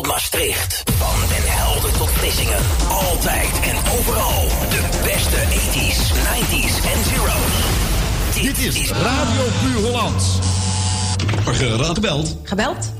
tot Maastricht. Van Den Helder tot Vlissingen. Altijd en overal. De beste 80s, 90s en zeros. Dit is Radio Puur Hollands. Morgen raad gebeld. Gebeld?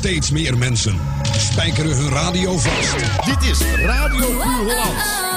Steeds meer mensen spijkeren hun radio vast. Dit is Radio Puur Hollands.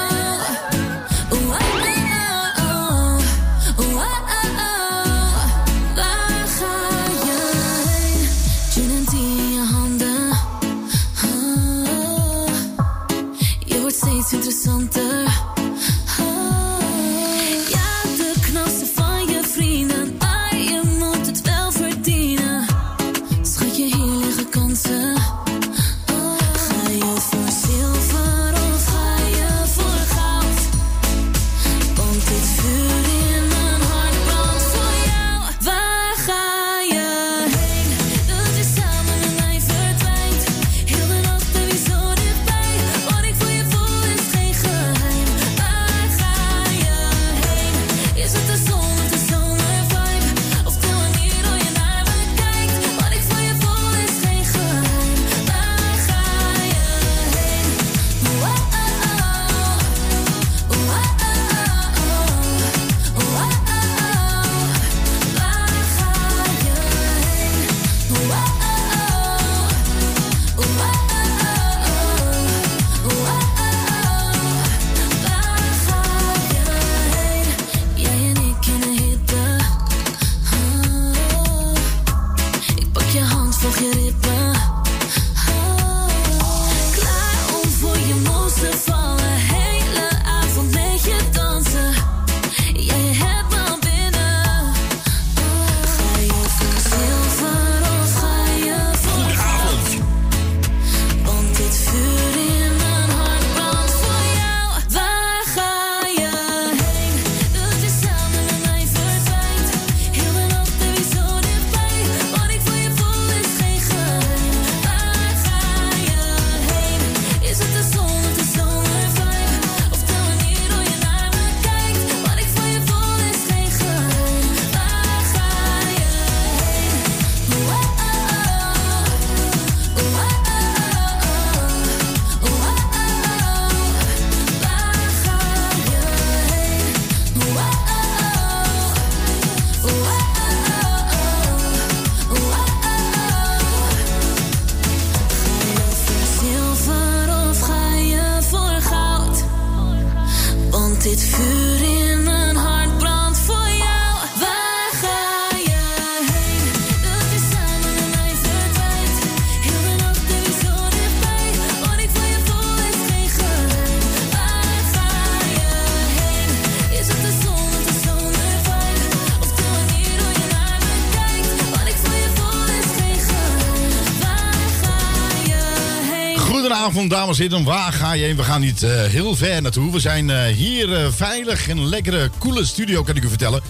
Goedenavond, dames en heren. Waar ga je heen? We gaan niet eh, heel ver naartoe. We zijn eh, hier eh, veilig in een lekkere, coole studio, kan ik u vertellen.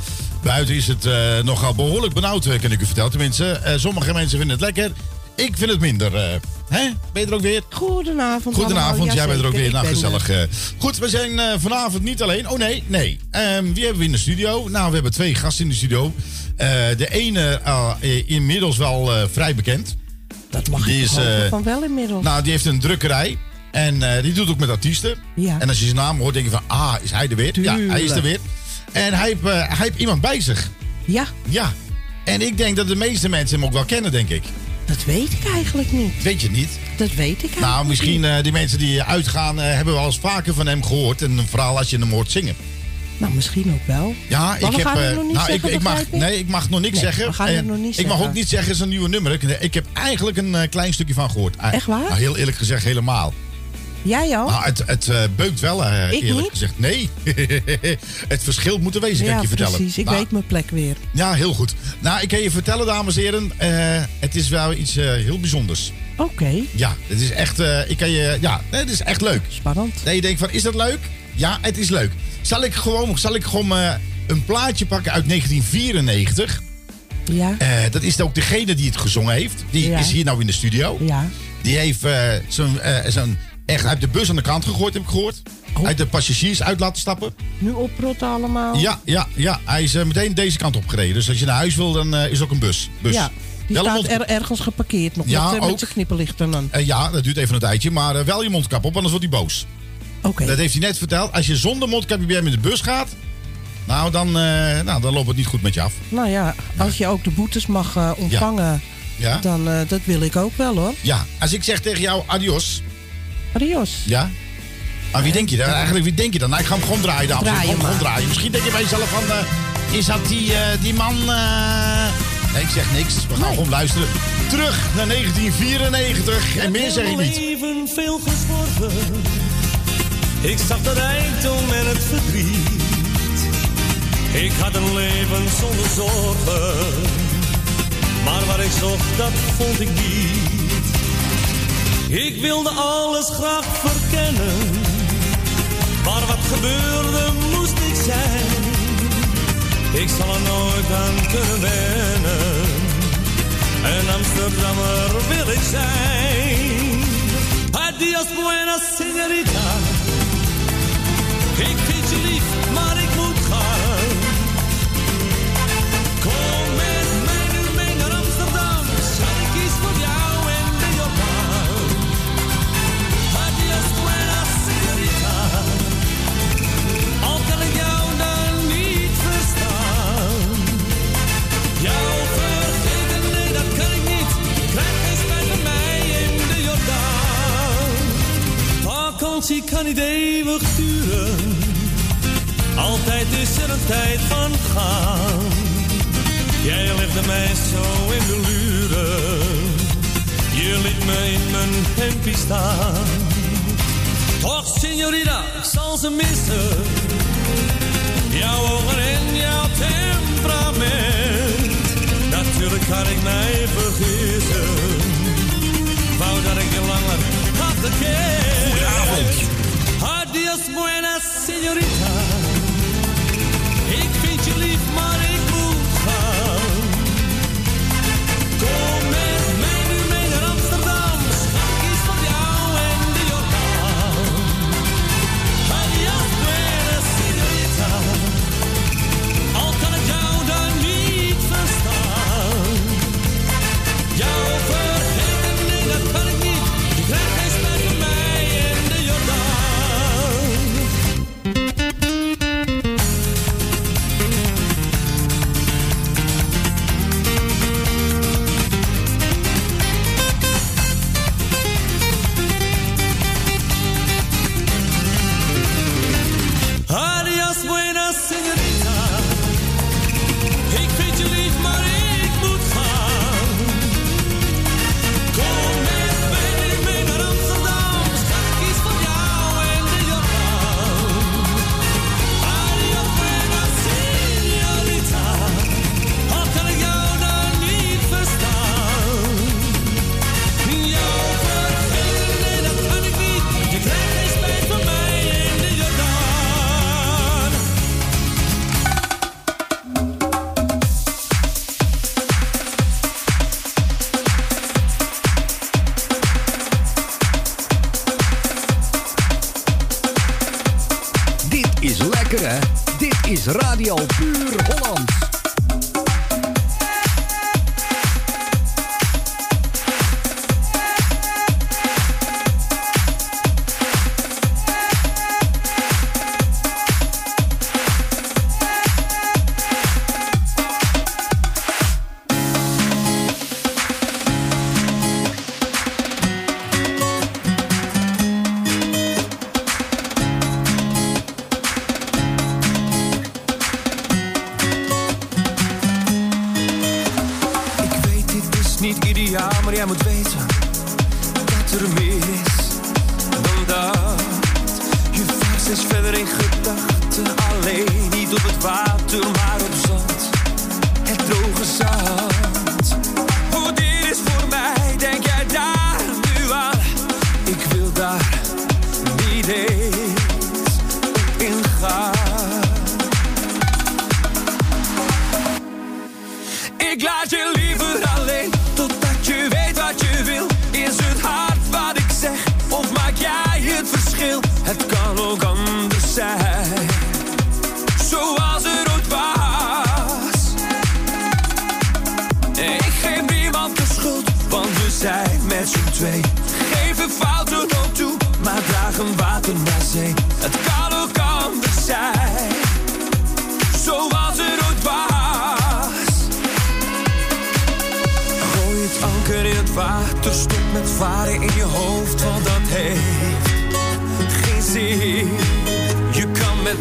Buiten is het nogal behoorlijk benauwd, kan ik u vertellen. Tenminste, sommige mensen vinden het lekker. Ik vind het minder. hè? Ben je er ook weer? Goedenavond. Goedenavond, jij bent er ook weer. Nou, gezellig. Goed, we zijn vanavond niet alleen. Oh nee, nee. Ehm, wie hebben we in de studio? Nou, we hebben twee gasten in de studio. De ene inmiddels wel vrij bekend. Dat mag Die is, eh, van wel inmiddels. Nou, die heeft een drukkerij. En eh, die doet ook met artiesten. Ja. En als je zijn naam hoort, denk je van... Ah, is hij er weer? Ja, hij is er weer. En hij heeft, eh, hij heeft iemand bij zich. ja, Ja. En ik denk dat de meeste mensen hem ook wel kennen, denk ik. dat weet ik eigenlijk niet. Weet je niet? Dat weet ik eigenlijk Nou, misschien eh, die mensen die uitgaan... eh, hebben wel eens vaker van hem gehoord. En vooral als je hem hoort zingen. Nou, misschien ook wel. Ja, Maar ik heb. eh, nog niet nou, zeggen, ik, ik mag, nee, ik mag nog niks Nee, zeggen. we gaan het En nog niet ik mag ook niet zeggen, het is een nieuwe nummer. Ik, ik heb eigenlijk een eh, klein stukje van gehoord. Eh, Echt waar? Nou, heel eerlijk gezegd, helemaal. Jij al? Nou, het, het eh, beukt wel, eerlijk niet? gezegd. Nee, het verschil moet er wezen, kan ja, ik je vertellen. precies. Ik Nou, weet mijn plek weer. Ja, heel goed. Nou, ik kan je vertellen, dames en heren. het is wel iets heel bijzonders. Oké, Ja, het is echt, ik kan je, ja, het is echt leuk. spannend. Nee, je denkt van, is dat leuk? Ja, het is leuk. Zal ik gewoon, zal ik gewoon eh, een plaatje pakken uit 1994? Ja, Eh, dat is ook degene die het gezongen heeft. Die Ja. is hier nou in de studio. ja. Die heeft eh, zo'n, zo'n, echt uit de bus aan de kant gegooid, heb ik gehoord. Oh. Uit de passagiers uit laten stappen. Nu oprotten allemaal. Ja, ja, ja. Hij is meteen deze kant opgereden. Dus als je naar huis wil, dan is ook een bus. bus. Ja, die Wel staat er, ergens geparkeerd nog. Ja, met, met zijn knipperlichten dan. Ja, dat duurt even een tijdje. Maar wel je mondkap op, anders wordt hij boos. Oké. Dat heeft hij net verteld. Als je zonder mondkapje bij hem in de bus gaat... Nou, dan, eh, nou, dan loopt het niet goed met je af. Nou ja, als je ook de boetes mag eh, ontvangen, Ja? dan eh, dat wil ik ook wel hoor. Ja. Als ik zeg tegen jou adios... Adios. Ja? Maar wie denk je dan? Eigenlijk, wie denk je dan? Nou, ik ga hem gewoon draaien, dames. Draai ik ga hem gewoon draaien. Misschien denk je bij jezelf van... eh, is dat die, eh, die man... eh? Nee, ik zeg niks. We gaan gewoon luisteren. Terug naar 1994. En meer zeg ik niet. leven veel gesworven. Ik zag de rijkdom en het verdriet. Ik had een leven zonder zorgen. Maar waar ik zocht, dat vond ik niet. Ik wilde alles graag verkennen. Maar wat gebeurde, moest ik zijn. Ik zal er nooit aan kunnen wennen. Een Amsterdammer wil ik zijn. Adios, buena señorita. Ik vind je lief, maar ik Vakantie kan niet eeuwig duren. Altijd is er een tijd van gaan. Jij legde mij zo in de luren. Je liet me in mijn hempie staan. Och, signorina, ik zal ze missen. Jouw ogen en jouw temperament. Natuurlijk kan ik mij vergissen. Wou dat ik je langer. Goedenavond. Adios, buena señorita.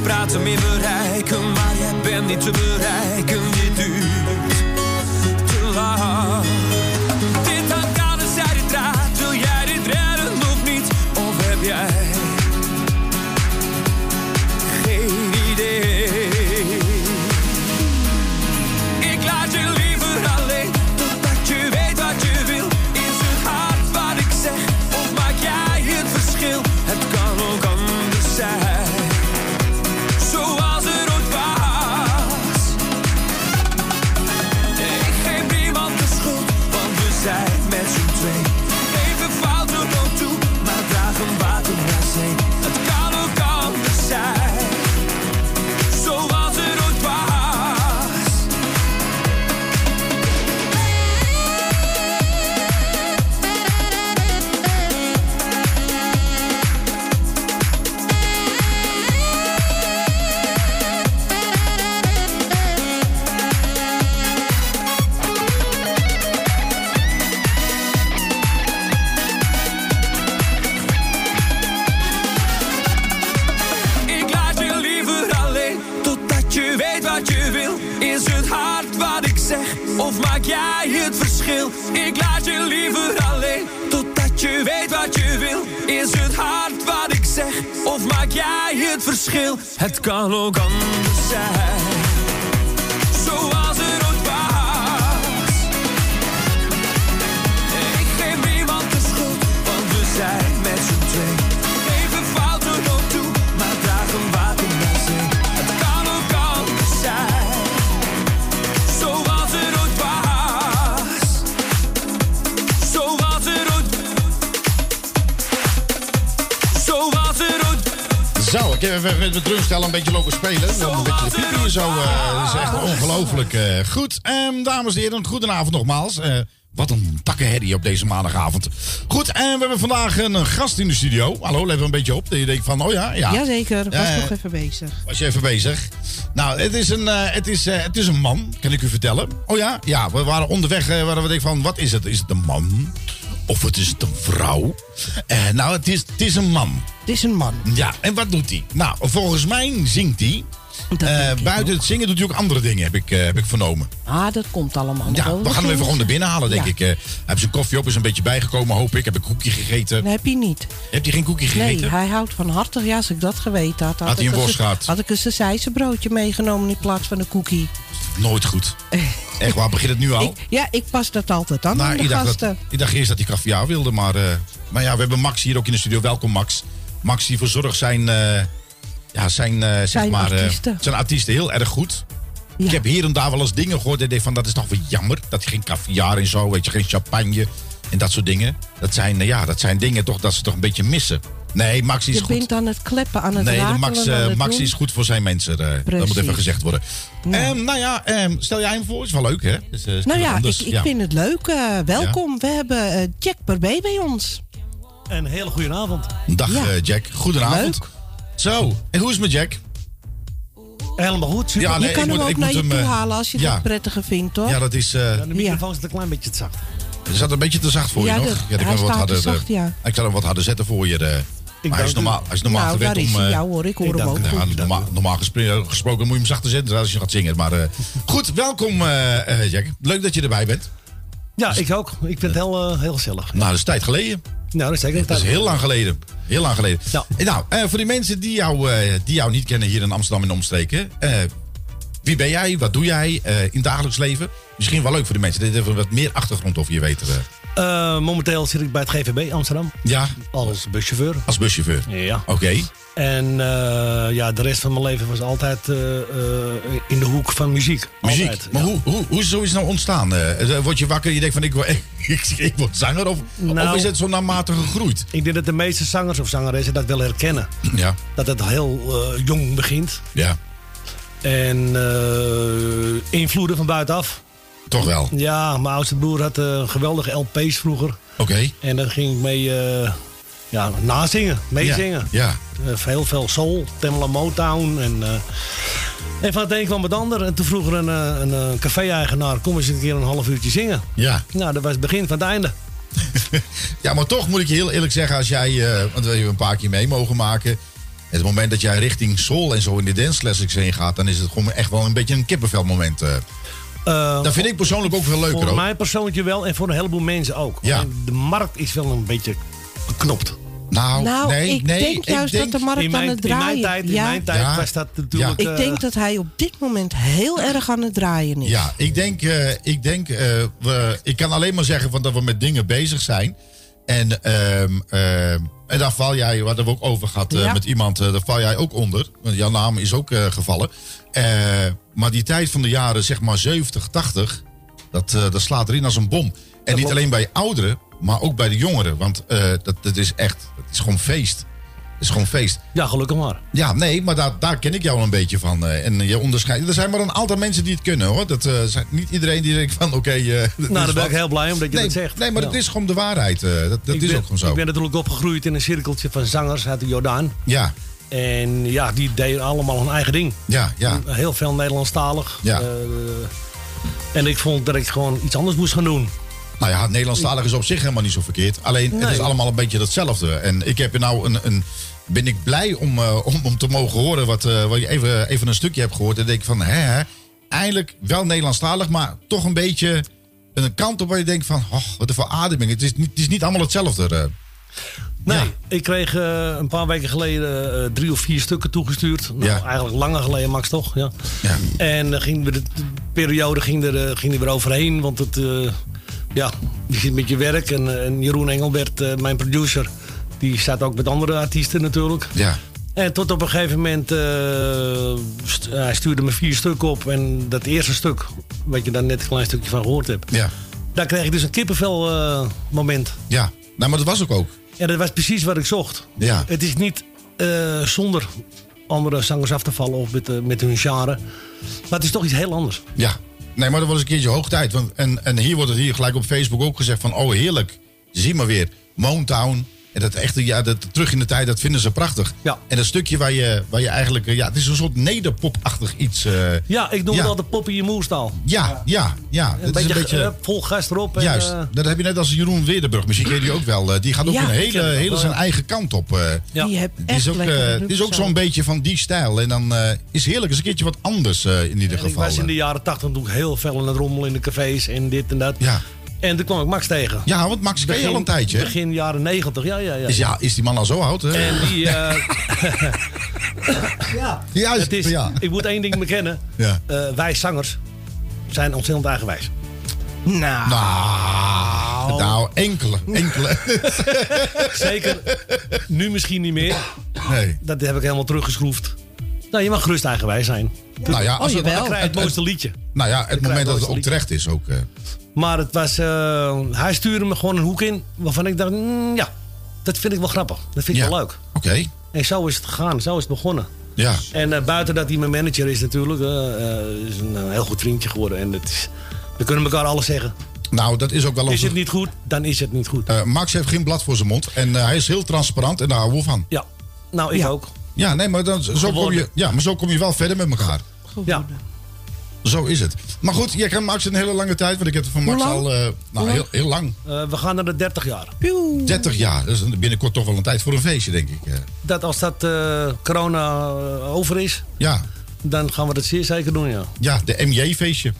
Praten meer bereiken, maar jij bent niet te bereiken. Dit duurt Het ongelooflijk. eh. goed, ehm, dames en heren, goedenavond nogmaals. Eh, wat een takkenherrie op deze maandagavond. Goed, en we hebben vandaag een, eh, gast in de studio. Hallo, let een beetje op. Dat je denkt van, oh ja, ja. Jazeker, was Ja, nog even bezig. Was je even bezig? Nou, het is een, het is, het is een man, kan ik u vertellen. Oh ja? Ja, we waren onderweg, eh, waar we denken van, wat is het? Is het een man? Of het is het een vrouw? Nou, het is, het is een man. Het is een man. Ja, en wat doet hij? Nou, volgens mij zingt hij. Eh, ik buiten het zingen doet hij ook andere dingen, heb ik, eh, heb ik vernomen. Ah, dat komt allemaal Ja, wel. we gaan hem even gewoon naar binnen halen, denk ik. Eh, Hij heeft zijn koffie op, is een beetje bijgekomen, hoop ik. Heb een koekje gegeten. Dat heb je niet. Heb je geen koekje gegeten? Nee, hij houdt van hartig. Ja, als ik dat geweten had, had, Had hij ik een worst gehad? Had ik een broodje meegenomen in plaats van een cookie. Nooit goed. Echt waar, begint het nu al? Ik, ja, ik pas dat altijd aan Nou, de ik, dacht gasten. dat, ik dacht eerst dat hij caviar wilde, maar, eh, maar ja, we hebben Max hier ook in de studio. Welkom Max. Max die verzorgt zijn, ja, zijn, eh, zeg Zijn maar, eh, artiesten. zijn artiesten heel erg goed. Ja. Ik heb hier en daar wel eens dingen gehoord en ik denk van dat is toch wel jammer. Dat hij geen caviar en zo, weet je, geen champagne en dat soort dingen. Dat zijn, eh, ja, dat zijn dingen toch dat ze toch een beetje missen. Nee, Max is Je goed. bent aan het kleppen, aan het Nee, ratelen, Max, eh, Max is goed voor zijn mensen. eh, dat moet even gezegd worden. Ja. Ehm, nou ja, ehm, stel jij hem voor. Is wel leuk, hè? Dus, eh, is Nou ja, ik, ik vind het leuk. welkom. We hebben eh, Jack Barbé bij ons. Een hele goede avond. Dag Ja. eh, Jack, goedenavond. Leuk. Zo, en hoe is het met Jack? Helemaal goed. Super. Ja, nee, je kan ik hem moet- ook ik naar moet je hem, toe eh, halen als je ja. het prettiger vindt, hoor. Ja, dat is. eh Ja, de microfoon zit een klein beetje te zacht. er zat een beetje te zacht voor Ja, je nog. dat- die hij kan wat staat harder, te zacht, ja. Ik zal hem wat harder zetten voor je. eh, maar hij is normaal, hij is normaal nou, gewend is om. hij. eh, Ja hoor, ik hoor ik hem ook normaal, normaal gesproken moet je hem zachter zetten als je gaat zingen. Maar eh, goed, welkom eh, eh, Jack. Leuk dat je erbij bent. Ja, ik ook. Ik vind het heel, heel gezellig. Nou, dat is tijd geleden. Nou, dat is zeker. Dat is heel lang geleden. Heel lang geleden. En Nou, eh, voor die mensen die jou, eh, die jou niet kennen hier in Amsterdam en omstreken. eh, wie ben jij? Wat doe jij eh, in het dagelijks leven? Misschien wel leuk voor de mensen. Dit even wat meer achtergrond over je weten. Eh. Momenteel zit ik bij het GVB Amsterdam. Ja, Als buschauffeur. als buschauffeur. Ja. Oké. En eh, ja, de rest van mijn leven was altijd eh, in de hoek van muziek. Muziek. Altijd, maar ja. hoe, hoe, hoe is zoiets nou ontstaan? Word je wakker en je denkt van ik word, ik, ik word zanger? Of, Nou. of is het zo naarmate gegroeid? Ik denk dat de meeste zangers of zangeressen dat wel herkennen. Ja, Dat het heel jong begint. ja. En invloeden van buitenaf. Toch wel. Ja, mijn oudste broer had eh, geweldige LP's vroeger. Oké. En daar ging ik mee eh, ja, nazingen, meezingen. Ja. Eh, heel veel soul, Tamla Motown. En, en van het een kwam het ander. En toen vroeg er een, een, café-eigenaar... kom eens een keer een half uurtje zingen. Ja. Nou, dat was het begin van het einde. ja, maar toch moet ik je heel eerlijk zeggen, als jij, want we hebben een paar keer mee mogen maken. Het moment dat jij richting soul en zo in de dance classics heen gaat, dan is het gewoon echt wel een beetje een kippenvelmoment. eh. Eh, dat vind ik persoonlijk ook veel leuker voor hoor. mij persoonlijk wel en voor een heleboel mensen ook. Ja. De markt is wel een beetje beknopt. Nou, Nou, nee, ik nee. denk juist dat de markt in, mijn, aan het in draaien mijn tijd, in ja. mijn tijd Ja. was dat natuurlijk... Ik eh, denk dat hij op dit moment heel erg aan het draaien is. Ja, ik denk, eh, ik, denk eh, we, ik kan alleen maar zeggen van dat we met dingen bezig zijn. En, ehm, ehm, en daar val jij, wat hebben we ook over gehad eh, Ja. met iemand, eh, daar val jij ook onder. Want jouw naam is ook eh, gevallen. Maar die tijd van de jaren, zeg maar 70, 80, dat, dat slaat erin als een bom. En niet alleen bij ouderen, maar ook bij de jongeren. Want dat, dat is echt, het is gewoon feest. Is gewoon feest. Ja, gelukkig maar. Ja, nee, maar daar, daar ken ik jou een beetje van. eh, en je onderscheidt. Er zijn maar een aantal mensen die het kunnen hoor. Dat eh, zijn niet iedereen die denkt van oké. eh, dat Nou, daar ben ik heel blij om dat je nee, dat zegt. Nee, maar Ja. dat is gewoon de waarheid. eh, dat dat ik is ben, ook gewoon zo. Ik ben natuurlijk opgegroeid in een cirkeltje van zangers uit de Jordaan. Ja, En ja, die deden allemaal hun eigen ding. ja, ja. Heel veel Nederlandstalig. Ja. Eh, en ik vond dat ik gewoon iets anders moest gaan doen. Nou ja, Nederlandstalig is op zich helemaal niet zo verkeerd. Alleen het is allemaal een beetje hetzelfde. En ik heb nou een. een ben ik blij om, eh, om, om te mogen horen wat, eh, wat je even, even een stukje hebt gehoord. En denk ik van, hè, hè, eigenlijk wel Nederlandstalig, maar toch een beetje een kant op waar je denkt van, oh, wat een verademing. Het is niet, het is niet allemaal hetzelfde. eh. Nee, Ja. ik kreeg een paar weken geleden drie of vier stukken toegestuurd. Nou, Ja. eigenlijk langer geleden, Max, toch? Ja. Ja. En dan ging we de, de periode ging er, ging er weer overheen. Want het, ja, je zit met je werk. En, en Jeroen Engelbert, eh, mijn producer, die staat ook met andere artiesten natuurlijk. Ja. En tot op een gegeven moment, st- hij stuurde me vier stukken op. En dat eerste stuk, wat je daar net een klein stukje van gehoord hebt. Ja. Daar kreeg ik dus een kippenvel eh, moment. Ja, nou, maar dat was ook ook. En dat was precies wat ik zocht. Ja. Het is niet eh, zonder andere zangers af te vallen of met, met hun genre. Maar het is toch iets heel anders. Ja. Nee, maar dat was een keertje hoog tijd. Want, en, en hier wordt het hier gelijk op Facebook ook gezegd van... oh, heerlijk, zie maar weer. Motown. En dat echte, ja, dat, terug in de tijd, dat vinden ze prachtig. Ja. En dat stukje waar je, waar je eigenlijk... eh, Ja, het is een soort nederpopachtig iets. eh, Ja, ik noem Ja. het altijd pop in je moerstaal. ja, ja, ja. Een Het is beetje, een beetje... vol gas erop. En, Juist, eh, dat heb je net als Jeroen Weerdenburg. Misschien ken je die ook wel. Die gaat ook Ja, een hele, hele wel, zijn ja. eigen kant op. eh. Ja. Die heb Het echt is ook, eh, het is ook zo'n aan. beetje van die stijl. En dan eh, is heerlijk, is een keertje wat anders in ieder en ik geval. was in de jaren tachtig natuurlijk heel veel in het rommel in de cafés en dit en dat. Ja. En toen kwam ik Max tegen. ja, want Max ken je al een tijdje. hè? Begin jaren negentig, ja, ja, ja. Is, ja, is die man al zo oud? Hè? En die, eh, Juist, het is, ja. ik moet één ding bekennen. Ja. Eh, wij zangers zijn ontzettend eigenwijs. Nou, Nou, nou, enkele, enkele. Zeker nu misschien niet meer. Nee. Dat heb ik helemaal teruggeschroefd. Nou, je mag gerust eigenwijs zijn. Nou ja, als Oh, het, jawel. Dan krijg je het mooiste liedje. nou ja, het moment je dat het ook terecht is ook. eh. Maar het was, eh, hij stuurde me gewoon een hoek in waarvan ik dacht, mm, ja, dat vind ik wel grappig. Dat vind ik ja. wel leuk. Oké, En zo is het gegaan, zo is het begonnen. ja. En eh, buiten dat hij mijn manager is natuurlijk, eh, eh, is een heel goed vriendje geworden. En het is, we kunnen elkaar alles zeggen. Nou, dat is ook wel Is onze... het niet goed, dan is het niet goed. Eh, Max heeft geen blad voor zijn mond. En eh, hij is heel transparant en daar houden we van. Ja, nou ik Ja. ook. Ja, nee, maar, dan, zo kom je, ja, maar zo kom je wel verder met elkaar. Ja. Zo is het. Maar goed, jij kent Max een hele lange tijd. Want ik heb het van Max al... eh, nou, heel, lang? heel lang. Eh, we gaan naar de 30 jaar. 30 jaar. Dat is binnenkort toch wel een tijd voor een feestje, denk ik. eh. Dat als dat eh, corona over is, Ja, dan gaan we dat zeer zeker doen, ja. ja, de MJ-feestje.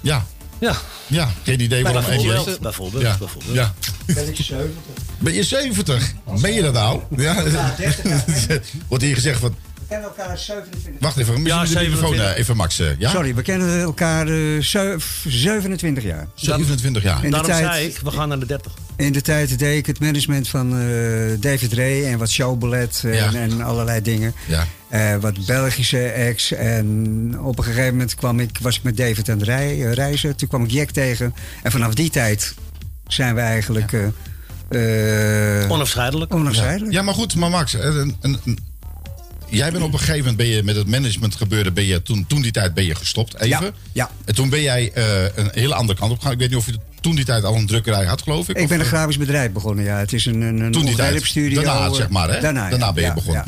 Ja, Ja, ja. Geen idee waarom MJ. bijvoorbeeld. Bijvoorbeeld, Ja, bijvoorbeeld. ja. Ben ik 70? Ben je 70? Ben je dat nou? Ja. Wordt hier gezegd van, kennen elkaar 27 Wacht even, misschien Ja, de microfoon 27. eh, even Max. eh, ja? Sorry, we kennen elkaar eh, zev- 27 jaar. 27 jaar. In de Daarom tijd- zei ik, we gaan naar de 30. In de tijd deed ik het management van eh, David Ray en wat showballet en, Ja. en allerlei dingen. Ja. Eh, wat Belgische acts. En op een gegeven moment kwam ik, was ik met David aan het rij- eh, reizen. Toen kwam ik Jack tegen. En vanaf die tijd zijn we eigenlijk eh, eh, Onafscheidelijk. onafscheidelijk. Ja, maar goed, maar Max, eh, een, een- jij bent op een gegeven moment ben je met het management gebeuren, ben je toen, toen die tijd ben je gestopt, even. Ja, ja. En toen ben jij eh, een hele andere kant op gegaan. Ik weet niet of je toen die tijd al een drukkerij had, geloof ik. Ik of, ben een eh, grafisch bedrijf begonnen, ja. Het is een, een, een Toen die tijd. ontwerpstudio. Daarna, eh, zeg maar, hè? Daarna, Daarna ja. ben je Ja, begonnen.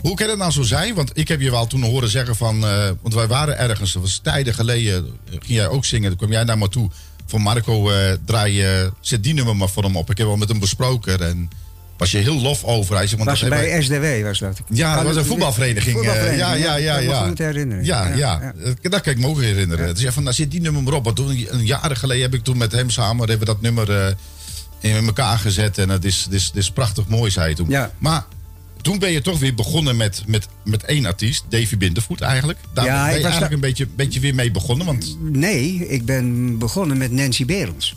Hoe kan het nou zo zijn? Want ik heb je wel toen horen zeggen van... want wij waren ergens, dat was tijden geleden... ging jij ook zingen. Toen kwam jij naar me toe. Van Marco, eh, draai, zet die nummer maar voor hem op. Ik heb wel met hem besproken. En was je heel lof over. Hij zegt, want Was dat bij SDW, was dat? Ja, dat was een voetbalvereniging. eh, Voetbalvereniging, ja, ja, ja. me ja. goed herinneren. Ja, Ja, ja. ja. Eh, Dat kan ik me ook herinneren. Dus ja, van, nou zit die nummer maar op. Want toen, een jaren geleden heb ik toen met hem samen hebben dat nummer eh, in elkaar gezet. En het is, is, is prachtig mooi, zei hij toen. Ja. Maar toen ben je toch weer begonnen met, met, met één artiest, Davy Bindervoet eigenlijk. Daar Ja, ben ik je eigenlijk daar- een beetje, beetje weer mee begonnen. Want Nee, ik ben begonnen met Nancy Berends.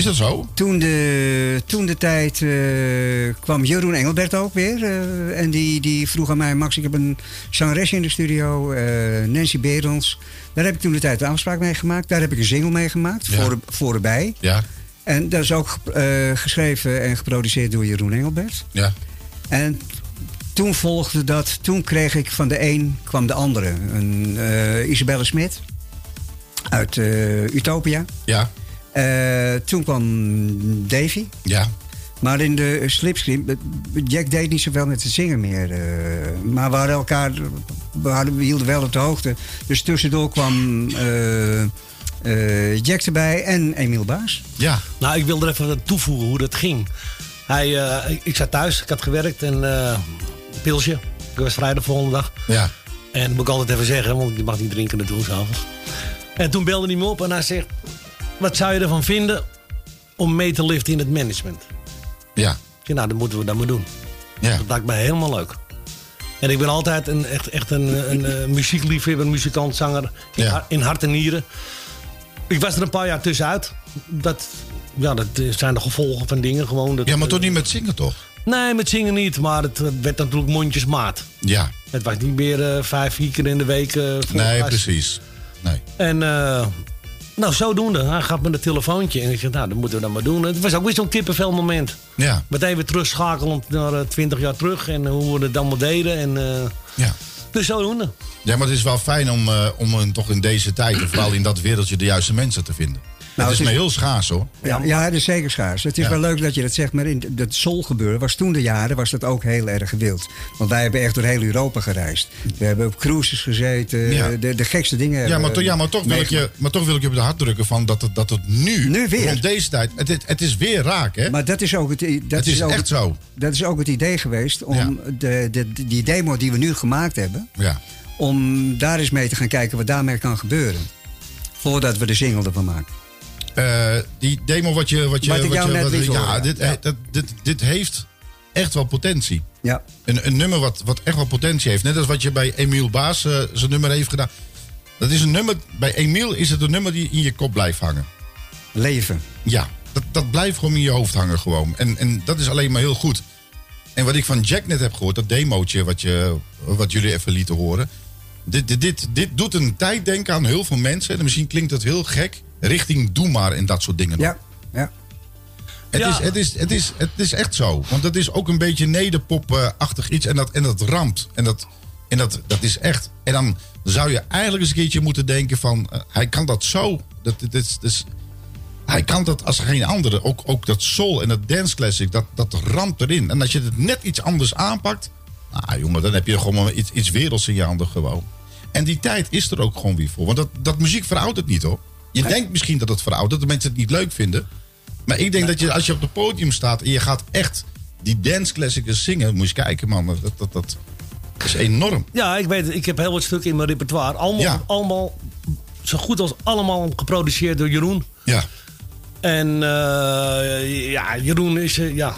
Is dat zo? Toen de, toen de tijd eh, kwam Jeroen Engelbert ook weer. eh, en die, die vroeg aan mij, Max, ik heb een zangeres in de studio, eh, Nancy Berends. Daar heb ik toen de tijd een afspraak mee gemaakt. Daar heb ik een single mee gemaakt, Ja. voor, voor erbij. Ja, En dat is ook geschreven en geproduceerd door Jeroen Engelbert. ja, En toen volgde dat, toen kreeg ik van de een kwam de andere. Een Isabelle Smit uit Utopia. ja, Eh, toen kwam Davy. ja. Maar in de slipstream, Jack deed niet zoveel met het zingen meer. eh, maar we hadden elkaar, we, hadden, we hielden wel op de hoogte. Dus tussendoor kwam eh, eh, Jack erbij en Emiel Baas. ja. Nou, ik wil er even aan toevoegen hoe dat ging. Hij, eh, ik, ik zat thuis, ik had gewerkt en eh pilsje. Ik was vrij de volgende dag. ja. En dat moet ik altijd even zeggen, want je mag niet drinken naartoe s'avonds. En toen belde hij me op en hij zegt... Wat zou je ervan vinden om mee te liften in het management? ja. Zei, nou, dan moeten we dat maar doen. ja. Dat lijkt me helemaal leuk. En ik ben altijd een, echt, echt een, een, eh, muziekliefhebber, muzikant, zanger in, Ja. in hart en nieren. Ik was er een paar jaar tussenuit. Dat, ja, dat eh, zijn de gevolgen van dingen gewoon. Dat, Ja, maar eh, toch niet met zingen, toch? Nee, met zingen niet, maar het, werd natuurlijk mondjesmaat. Ja. Het was niet meer eh, vijf, vier keer in de week. Nee, precies. Nee. En nou, zodoende. Hij gaf me een telefoontje. En ik zeg, nou, dat moeten we dan maar doen. Het was ook weer zo'n kippenvel moment. Ja, Meteen weer terugschakelend naar eh, 20 jaar terug. En eh, hoe we het allemaal deden. En, eh, ja. dus zodoende. Ja, maar het is wel fijn om, eh, om toch in deze tijd, en vooral in dat wereldje, de juiste mensen te vinden. Nou, het is me heel schaars hoor. Ja, ja, dat is zeker schaars. Het is Ja. wel leuk dat je dat zegt, maar in dat soulgebeuren was toen de jaren was dat ook heel erg gewild. Want wij hebben echt door heel Europa gereisd. We hebben op cruises gezeten, Ja. de, de gekste dingen. Ja, maar, ja maar, toch wil ik je, maar toch wil ik je op de hart drukken van dat het, dat het nu, Nu weer. rond deze tijd, het, het, het is weer raak hè? Maar dat is ook het, dat het is ook echt zo. Dat is ook het idee geweest om de, de, die demo die we nu gemaakt hebben, Ja. om daar eens mee te gaan kijken wat daarmee kan gebeuren. Voordat we de single ervan maken. Eh, die demo wat je... Wat je Wat je, ja, horen, dit, ja. dat, dit, dit heeft echt wel potentie. Ja, Een, een nummer wat, wat echt wel potentie heeft. Net als wat je bij Emiel Baas eh, zijn nummer heeft gedaan. Dat is een nummer, bij Emiel is het een nummer die in je kop blijft hangen. leven. Ja, dat, dat blijft gewoon in je hoofd hangen gewoon. En, en dat is alleen maar heel goed. En wat ik van Jack net heb gehoord, dat demootje wat, je, wat jullie even lieten horen. Dit, dit, dit, dit doet een tijd denken aan heel veel mensen. En misschien klinkt dat heel gek. Richting Doe maar en dat soort dingen. Ja, ja. Het, Ja. is, het, is, het, is, het is echt zo. Want het is ook een beetje nederpop-achtig iets. En dat, en dat ramt. En, dat, en dat, dat is echt. En dan zou je eigenlijk eens een keertje moeten denken van... eh, hij kan dat zo. Dat, dat, is, dat is- hij kan dat als geen andere. Ook, ook dat soul en dat dance classic, dat, dat ramt erin. En als je het net iets anders aanpakt... Nou jongen, dan heb je gewoon iets, iets werelds in je handen gewoon. En die tijd is er ook gewoon weer voor. Want dat, dat muziek veroudert niet hoor. Je denkt misschien dat het veroudert, dat mensen het niet leuk vinden. Maar ik denk dat je, als je op het podium staat en je gaat echt die dance classics zingen, moet je eens kijken, man. Dat, dat, dat is enorm. Ja, ik weet het. Ik heb heel wat stukken in mijn repertoire. Allemaal, Ja. allemaal zo goed als allemaal geproduceerd door Jeroen. Ja, En eh, ja, Jeroen is... eh, ja,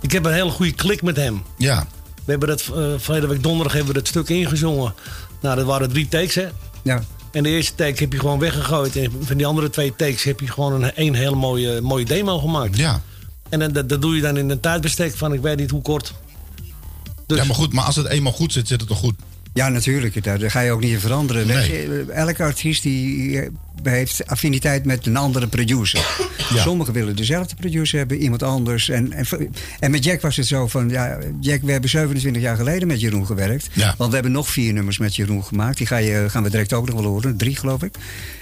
ik heb een hele goede klik met hem. ja, We hebben dat eh verleden week donderdag hebben we dat stuk ingezongen. Nou, dat waren drie takes, hè? Ja. En de eerste take heb je gewoon weggegooid. En van die andere twee takes heb je gewoon een, een hele mooie, mooie demo gemaakt. Ja. En dan- dat, dat doe je dan in een tijdbestek van ik weet niet hoe kort. Dus- Ja, maar goed, maar als het eenmaal goed zit, zit het toch goed? Ja, natuurlijk. Daar, daar ga je ook niet in veranderen. Nee. Elke artiest die heeft affiniteit met een andere producer. Ja. Sommigen willen dezelfde producer hebben, iemand anders. En, en, en met Jack was het zo van... Ja, Jack, we hebben 27 jaar geleden met Jeroen gewerkt. Ja. Want we hebben nog vier nummers met Jeroen gemaakt. Die ga je, gaan we direct ook nog wel horen. Drie, geloof ik.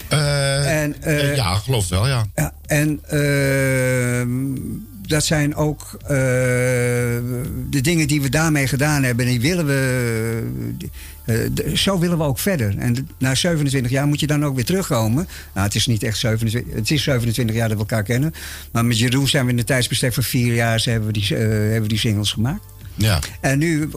Eh, En, eh, ja, geloof wel, ja. Ja, en ehm, dat zijn ook eh, de dingen die we daarmee gedaan hebben. En die willen we. eh, zo willen we ook verder. En na 27 jaar moet je dan ook weer terugkomen. Nou, het is niet echt 27. Het is 27 jaar dat we elkaar kennen. Maar met Jeroen zijn we in een tijdsbestek van vier jaar hebben die, eh, hebben we die singles gemaakt. Ja. En nu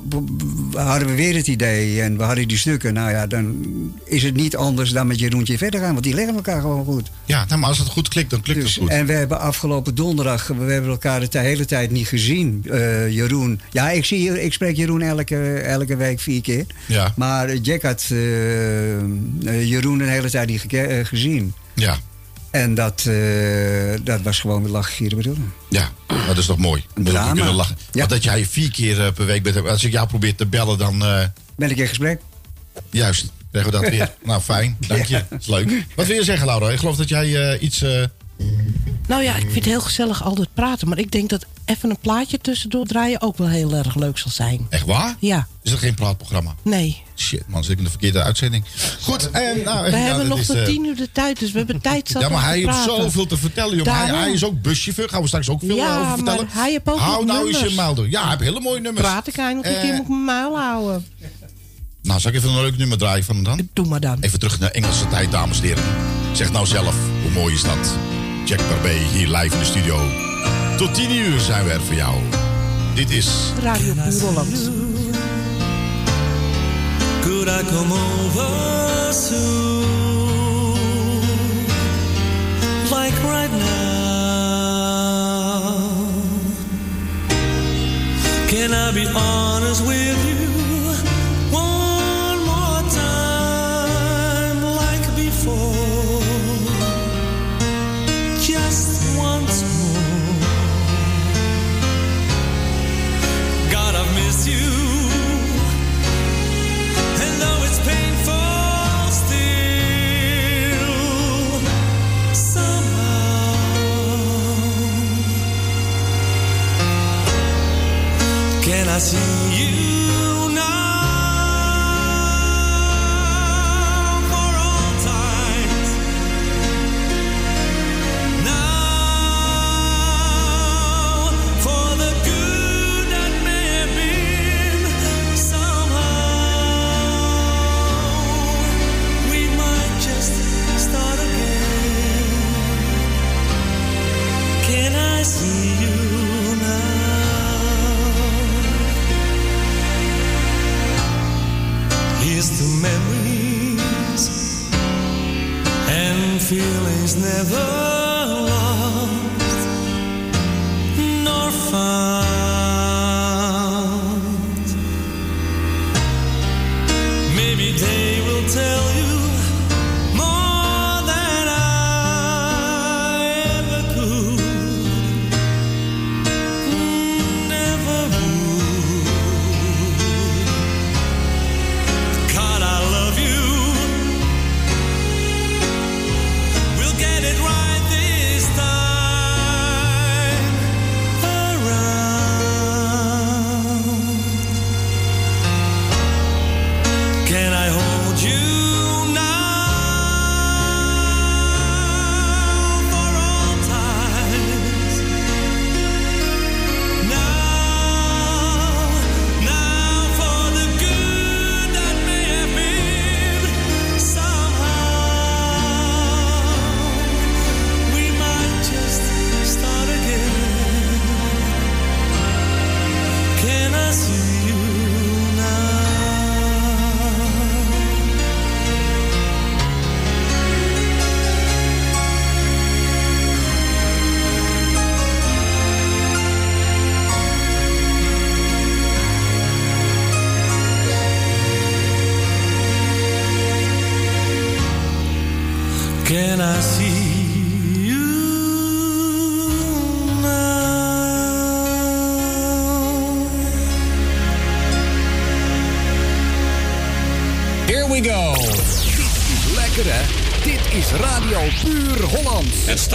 hadden we weer het idee en we hadden die stukken. Nou ja, dan is het niet anders dan met Jeroentje verder gaan. Want die leggen elkaar gewoon goed. Ja, nou, maar als het goed klikt, dan klikt Dus, het goed. en we hebben afgelopen donderdag, we hebben elkaar de hele tijd niet gezien. Eh, Jeroen. Ja, ik, zie, ik spreek Jeroen elke, elke week vier keer. Ja. Maar Jack had eh, eh, Jeroen een hele tijd niet gezien. Ja. En dat, eh, dat was gewoon weer lachen, gieren bedoelen. Ja, dat is toch mooi. Drama. kunnen lachen. Ja. Want dat jij vier keer eh, per week bent. Als ik jou probeer te bellen, dan... eh, Ben ik in gesprek? juist, krijgen we dat weer. nou, fijn. Dank je. Dat is leuk. Wat wil je zeggen, Laura? Ik geloof dat jij iets... eh, Nou ja, ik vind het heel gezellig altijd praten. Maar ik denk dat even een plaatje tussendoor draaien ook wel heel erg leuk zal zijn. Echt waar? Ja, Is dat geen praatprogramma? nee. Shit, man. Zit ik in de verkeerde uitzending. Goed, en... Nou, We ja, hebben nog tot eh, tien uur de tijd, dus we hebben tijd zat Ja, maar hij heeft zoveel te vertellen, joh. Hij, hij is ook buschauffeur. Gaan we straks ook veel Ja, over vertellen. maar hij heeft ook Hou nog nou eens je muil door. Ja, hij heeft hele mooie nummers. Praat ik eindelijk een Eh, keer, moet ik mijn muil houden. Nou, zal ik even een leuk nummer draaien van hem dan? Doe maar dan. Even terug naar Engelse tijd, dames en heren. Zeg nou zelf, hoe mooi is dat? Jack Barbé hier live in de studio. Tot 10 uur zijn we er voor jou. Dit is... Radio Holland. Could I come over soon? Like right now? Can I be honest with you? así. Feelings never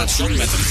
station met een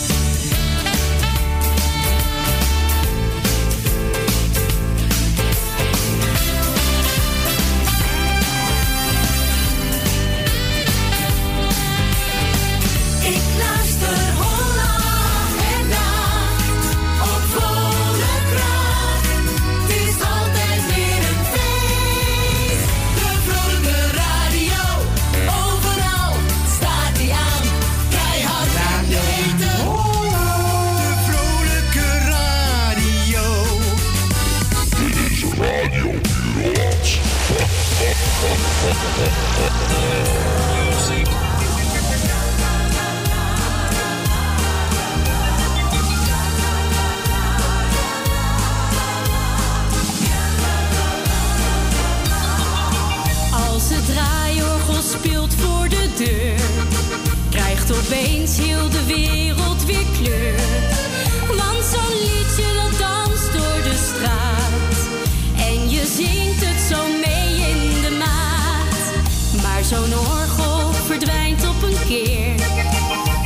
orgel verdwijnt op een keer.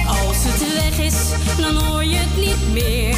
Als het weg is, dan hoor je het niet meer.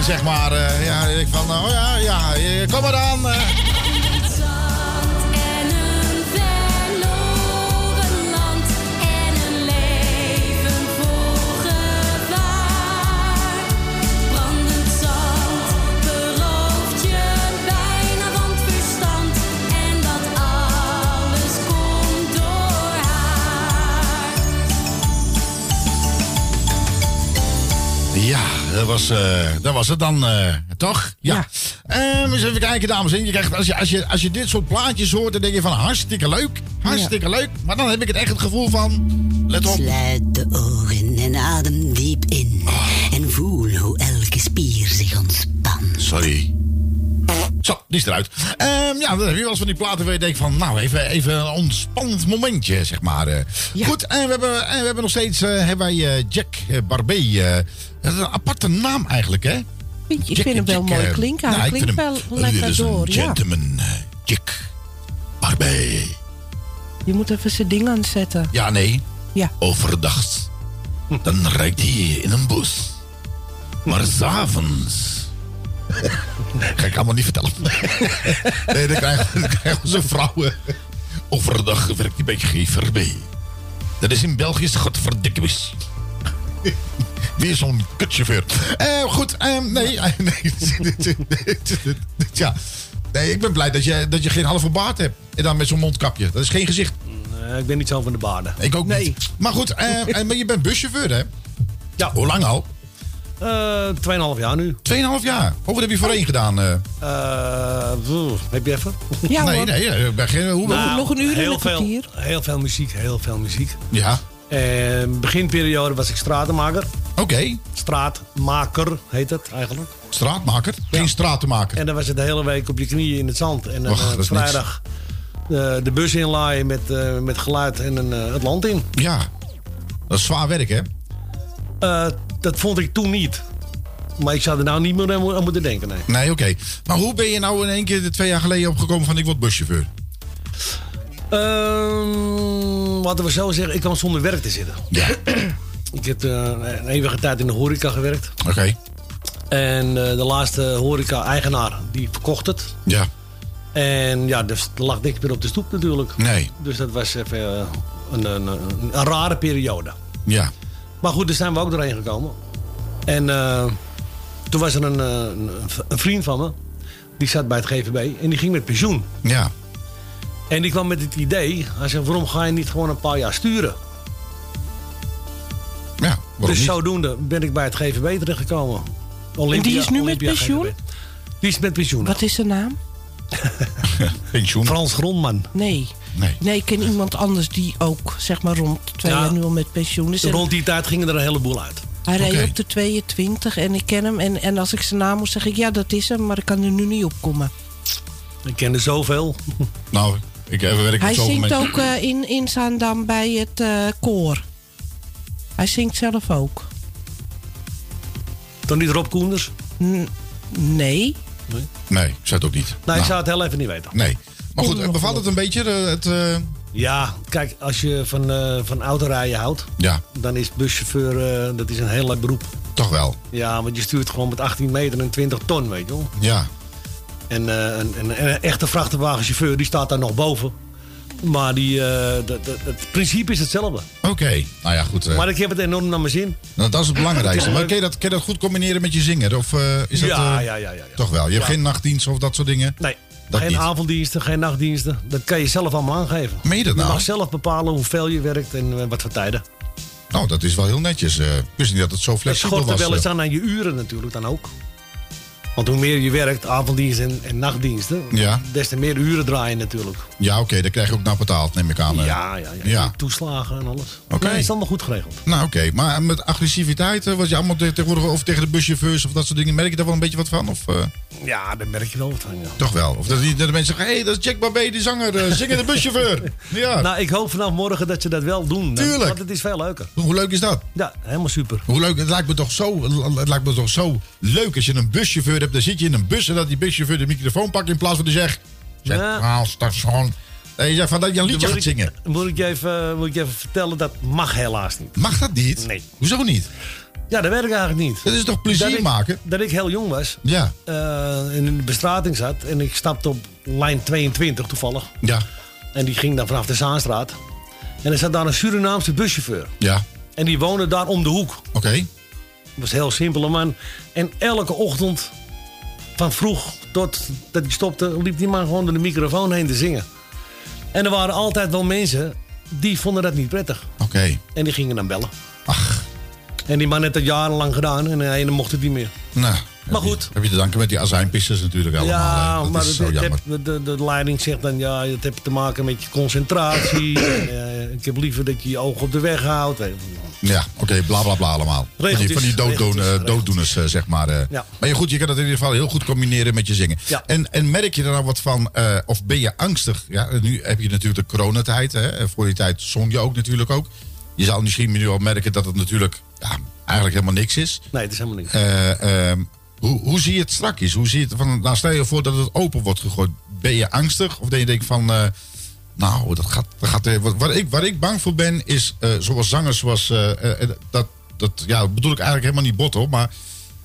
Zeg maar. Eh, was het dan, eh, toch? Ja. Eh, eens even kijken, dames en heren. Je krijgt, als, je, als, je, als je dit soort plaatjes hoort, dan denk je van hartstikke leuk. Hartstikke leuk. Maar dan heb ik het echt het gevoel van, let op. Sluit de ogen en adem diep in. En voel hoe elke spier zich ontspant. Sorry. Zo, die is eruit. Ehm, ja, dan heb je wel eens van die platen waar je denkt van... nou, even, even een ontspannend momentje, zeg maar. eh. Goed, en we hebben, en we hebben nog steeds eh, hebben wij, eh, Jack Barbé. eh, dat is een aparte naam eigenlijk, hè? Vind je- Ik Jack- vind hem wel Jack, mooi klinken. Hij nou, klinkt wel lekker dit is een door. Ja. gentleman, Jack Barbé. Je moet even zijn ding aanzetten. Ja, nee. Ja. Overdag. Dan rijdt hij in een bus. Maar s'avonds... Ga ik allemaal niet vertellen. nee, dan krijgen, dan krijgen we zo'n vrouwen. Overdag werkt hij bij GVB. Dat is in België, is godverdikke mis. Weer zo'n kutchauffeur. Eh, goed, ehm, nee, eh, nee. ja. Nee, ik ben blij dat je, dat je geen halve baard hebt. En dan met zo'n mondkapje. Dat is geen gezicht. Nee, ik ben niet zo van de baarden. Ik ook niet. Maar goed, eh, eh, maar je bent buschauffeur, hè? Ja. Hoe lang al? Eh 2,5 jaar nu. 2,5 jaar. Oh, wat heb je voorheen gedaan? eh? Eh, pff, heb je even? Ja, nee, nee. geen, hoe, Nou, nog een uur heel een veel, kwartier. Heel veel muziek, heel veel muziek. Ja. En beginperiode was ik stratenmaker. Oké. Straatmaker heet het eigenlijk. Straatmaker? Geen stratenmaker. En dan was het de hele week op je knieën in het zand. En dan Och, dat is niks. vrijdag de bus inlaaien met, eh, met geluid en een, het land in. Ja. Dat is zwaar werk, hè? Dat vond ik toen niet. Maar ik zou er nou niet meer aan mo- aan moeten denken, nee. Nee, oké. Maar hoe ben je nou in één keer de twee jaar geleden opgekomen van ik word buschauffeur? Ehm, laten we zo zeggen, ik kwam zonder werk te zitten. Ja. ik heb eh, een eeuwige tijd in de horeca gewerkt. Oké. En eh, de laatste horeca-eigenaar, die verkocht het. Ja. En ja, dus lag niks meer op de stoep natuurlijk. Nee. Dus dat was even eh, een, een, een, een rare periode. Ja. Maar goed, daar zijn we ook doorheen gekomen. En eh, toen was er een, eh, een, een vriend van me. Die zat bij het GVB en die ging met pensioen. Ja. En die kwam met het idee. Hij zei, waarom ga je niet gewoon een paar jaar sturen? Ja, waarom dus niet? zodoende ben ik bij het GVB terechtgekomen. En die is nu met pensioen? GVB. Die is met pensioen. Wat is de naam? Pensioen. Frans Grondman. Nee. Nee. Nee, ik ken iemand anders die ook zeg maar rond twee Ja. jaar nu al met pensioen is. Rond die tijd gingen er een heleboel uit. Hij reed op de 22 en ik ken hem. En, en als ik zijn naam moet zeg ik ja, dat is hem, maar ik kan er nu niet op komen. Ik ken er zoveel. Nou, ik eh, werk Hij met zoveel zingt mensen. ook eh, in, in Zaandam bij het eh, koor. Hij zingt zelf ook. Dan niet Rob Koenders? N- nee. Nee, ik zou het ook niet. Nou, Nou, ik zou het heel even niet weten. Nee. Maar goed, bevalt het een beetje? eh, Het, eh, Ja, kijk, als je van, eh van autorijden houdt, ja, dan is buschauffeur dat is een heel leuk beroep. toch wel. Ja, want je stuurt gewoon met 18 meter en 20 ton, weet je wel. Ja. En een, een, een echte vrachtwagenchauffeur die staat daar nog boven. Maar die, eh, dat, dat- het principe is hetzelfde. Oké. Nou ja, goed. eh, Maar ik heb het enorm naar mijn zin. nou, dat is het belangrijkste. Maar kun je, dat, kun je dat goed combineren met je zingen? Of eh, is dat... ja, ja, ja, ja. Toch wel. Je hebt geen nachtdienst of dat soort dingen? Nee, Dat geen niet. avonddiensten, geen nachtdiensten. Dat kan je zelf allemaal aangeven. Meen je dat nou? mag zelf bepalen hoeveel je werkt en wat voor tijden. Nou, dat is wel heel netjes. ik wist niet dat het zo flexibel schort er was. wel eens aan aan je uren natuurlijk dan ook. Want hoe meer je werkt, avonddiensten en, en nachtdiensten, Ja. des te meer uren draaien natuurlijk. Ja, oké. daar krijg je ook naar betaald, neem ik aan. Ja, ja, ja. Ja. Toeslagen en alles. Oké. Nee, is allemaal goed geregeld. Nou, oké. Maar met agressiviteit, eh, wat je allemaal te- tegenwoordig... of tegen de buschauffeurs of dat soort dingen... merk je daar wel een beetje wat van? Of eh, Ja, daar merk je wel wat van, ja. toch wel? Of dat, die, dat de mensen zeggen... hé, hey, dat is Jack Babé, die zanger, eh, zingende buschauffeur. Ja. Nou, ik hoop vanaf morgen dat ze dat wel doen. Tuurlijk. Want het is veel leuker. Hoe leuk is dat? Ja, helemaal super. Hoe leuk, het lijkt me toch zo, het lijkt me toch zo leuk als je een buschauffeur hebt. Dan zit je in een bus en dat die buschauffeur de microfoon pakt in plaats van die zegt... Centraal station. En je zegt van dat je een liedje gaat ik- zingen. Moet ik, je even, moet ik even vertellen, dat mag helaas niet. Mag dat niet? Nee. Hoezo niet? Ja, dat werkt eigenlijk niet. Het is toch plezier dat ik, maken? Dat ik heel jong was. Ja. eh, in de bestrating zat. En ik stapte op lijn 22 toevallig. Ja. En die ging dan vanaf de Zaanstraat. En er zat daar een Surinaamse buschauffeur. Ja. En die woonde daar om de hoek. Oké. Dat was een heel simpele man. En elke ochtend, van vroeg tot dat hij stopte, liep die man gewoon door de microfoon heen te zingen. En er waren altijd wel mensen die vonden dat niet prettig. Oké. En die gingen dan bellen. Ach. En die man heeft dat jarenlang gedaan en hij mocht het niet meer. Nou. Maar goed. Heb je te danken met die azijnpissers natuurlijk allemaal. ja, dat maar is het- het de, de, de leiding zegt dan, ja, het heeft te maken met je concentratie. en, eh, ik heb liever dat je je ogen op de weg houdt. Ja, oké, bla bla bla allemaal. Van die, Regeltjes, van die dooddoen- eh, dooddoeners, eh, zeg maar. Ja. Maar goed, je kan dat in ieder geval heel goed combineren met je zingen. Ja. En, en merk je er nou wat van, of ben je angstig? Ja, nu heb je natuurlijk de coronatijd. Hè? Voor die tijd zong je ook natuurlijk ook. Je zal misschien nu al merken dat het natuurlijk ja, eigenlijk helemaal niks is. Nee, het is helemaal niks. Ehm, hoe, hoe zie je het strakjes? Hoe zie je het van, nou, stel je voor dat het open wordt gegooid. Ben je angstig? Of dat je denkt van, eh, nou, dat gaat, dat gaat wat- waar, ik, waar ik bang voor ben, is eh, zoals zangers, zoals, eh, dat, dat, ja, bedoel ik eigenlijk helemaal niet bot hoor, maar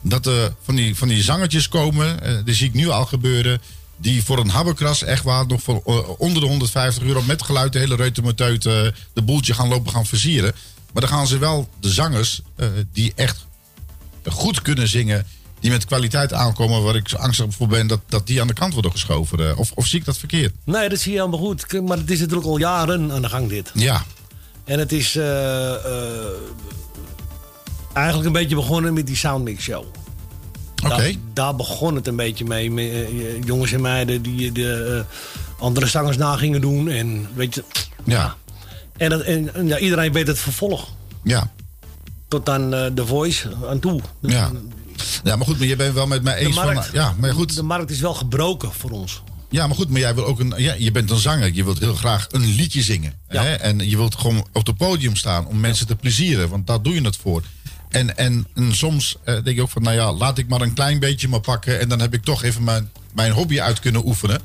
dat er van, die, van die zangertjes komen, die zie ik nu al gebeuren, die voor een habberkras echt waar nog voor onder de 150 euro met geluid de hele reutemeteut de boeltje gaan lopen gaan versieren. Maar dan gaan ze wel de zangers die echt goed kunnen zingen, die met kwaliteit aankomen, waar ik zo angstig voor ben dat, dat die aan de kant worden geschoven. eh. Of, of zie ik dat verkeerd? Nee, dat zie je helemaal goed. Maar het is natuurlijk al jaren aan de gang dit. Ja. En het is eh, eh, eigenlijk een beetje begonnen met die Soundmix Show. Oké. Daar, daar begon het een beetje mee. Met, jongens en meiden die de andere zangers na gingen doen. En weet je. Ja. En, dat- en, ja, iedereen weet het vervolg. Ja. Tot aan eh The Voice aan toe. Ja. Ja, maar goed, maar je bent wel met mij eens van... Ja, maar goed. de markt is wel gebroken voor ons. Ja, maar goed, maar jij wil ook een. Ja, je bent een zanger. Je wilt heel graag een liedje zingen. Hè? En je wilt gewoon op het podium staan om mensen te plezieren. Want daar doe je het voor. En, en, en soms eh, denk je ook van, nou ja, laat ik maar een klein beetje maar pakken. En dan heb ik toch even mijn, mijn hobby uit kunnen oefenen.